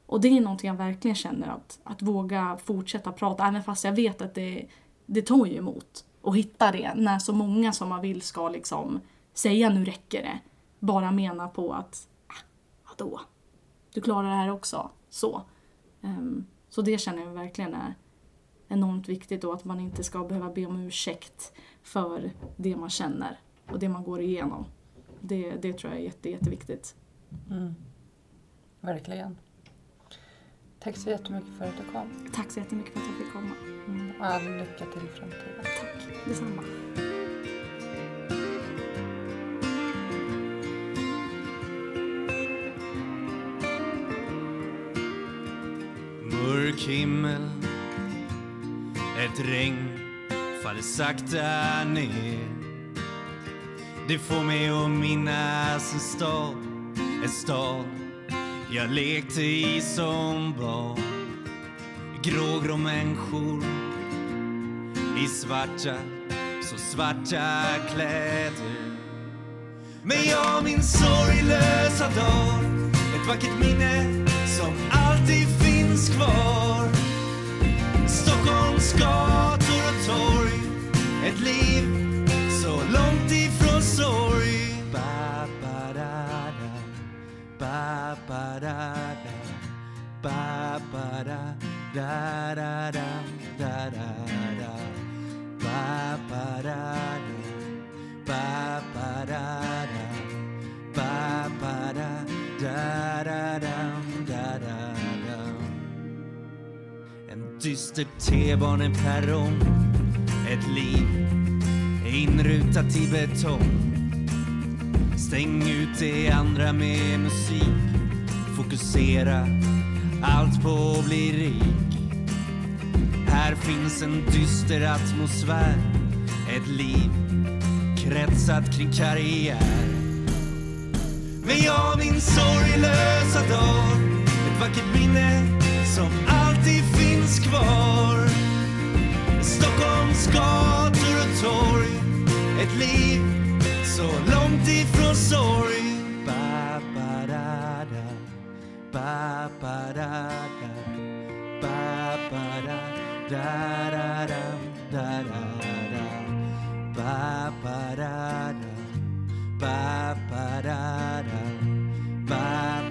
S2: Och det är någonting jag verkligen känner att, att våga fortsätta prata även fast jag vet att det, det tar ju emot. att hitta det när så många som man vill ska liksom säga nu räcker det. Bara mena på att ah, vadå? Du klarar det här också. Så. Um, så det känner jag verkligen är enormt viktigt och att man inte ska behöva be om ursäkt för det man känner och det man går igenom. Det, det tror jag är jätte, jätteviktigt.
S1: mm, verkligen. Tack så jättemycket för att du kom.
S2: Tack så jättemycket för att jag fick komma.
S1: Mm, och all lycka till i framtiden.
S2: Tack detsamma.
S3: mörk himmel Ett regn faller sakta ner det får mig att minnas en stad En stad jag lekte i som barn. Grågrå människor i svarta, så svarta kläder. Men jag min sorglösa dag Ett vackert minne som alltid finns kvar. Stockholms gator och torg Ett liv Ba, ba, da, da. Ba, ba, da, da, da, da, da, da, da. Ba, ba, da, da. Ba, ba, da, da. Ba, ba, da, da, da, dam, da, da. En dyster T-baneperrong Ett liv inrutat i betong Stäng ut det andra med musik. Fokusera allt på att bli rik. Här finns en dyster atmosfär. Ett liv kretsat kring karriär. Men jag min sorglösa dag. Ett vackert minne som alltid finns kvar. Stockholms gator och torg. Ett liv så långt ifrån sorg ba, da, da. Da, da. Da, da, da, da, da, da, da. Da, da. Da, da.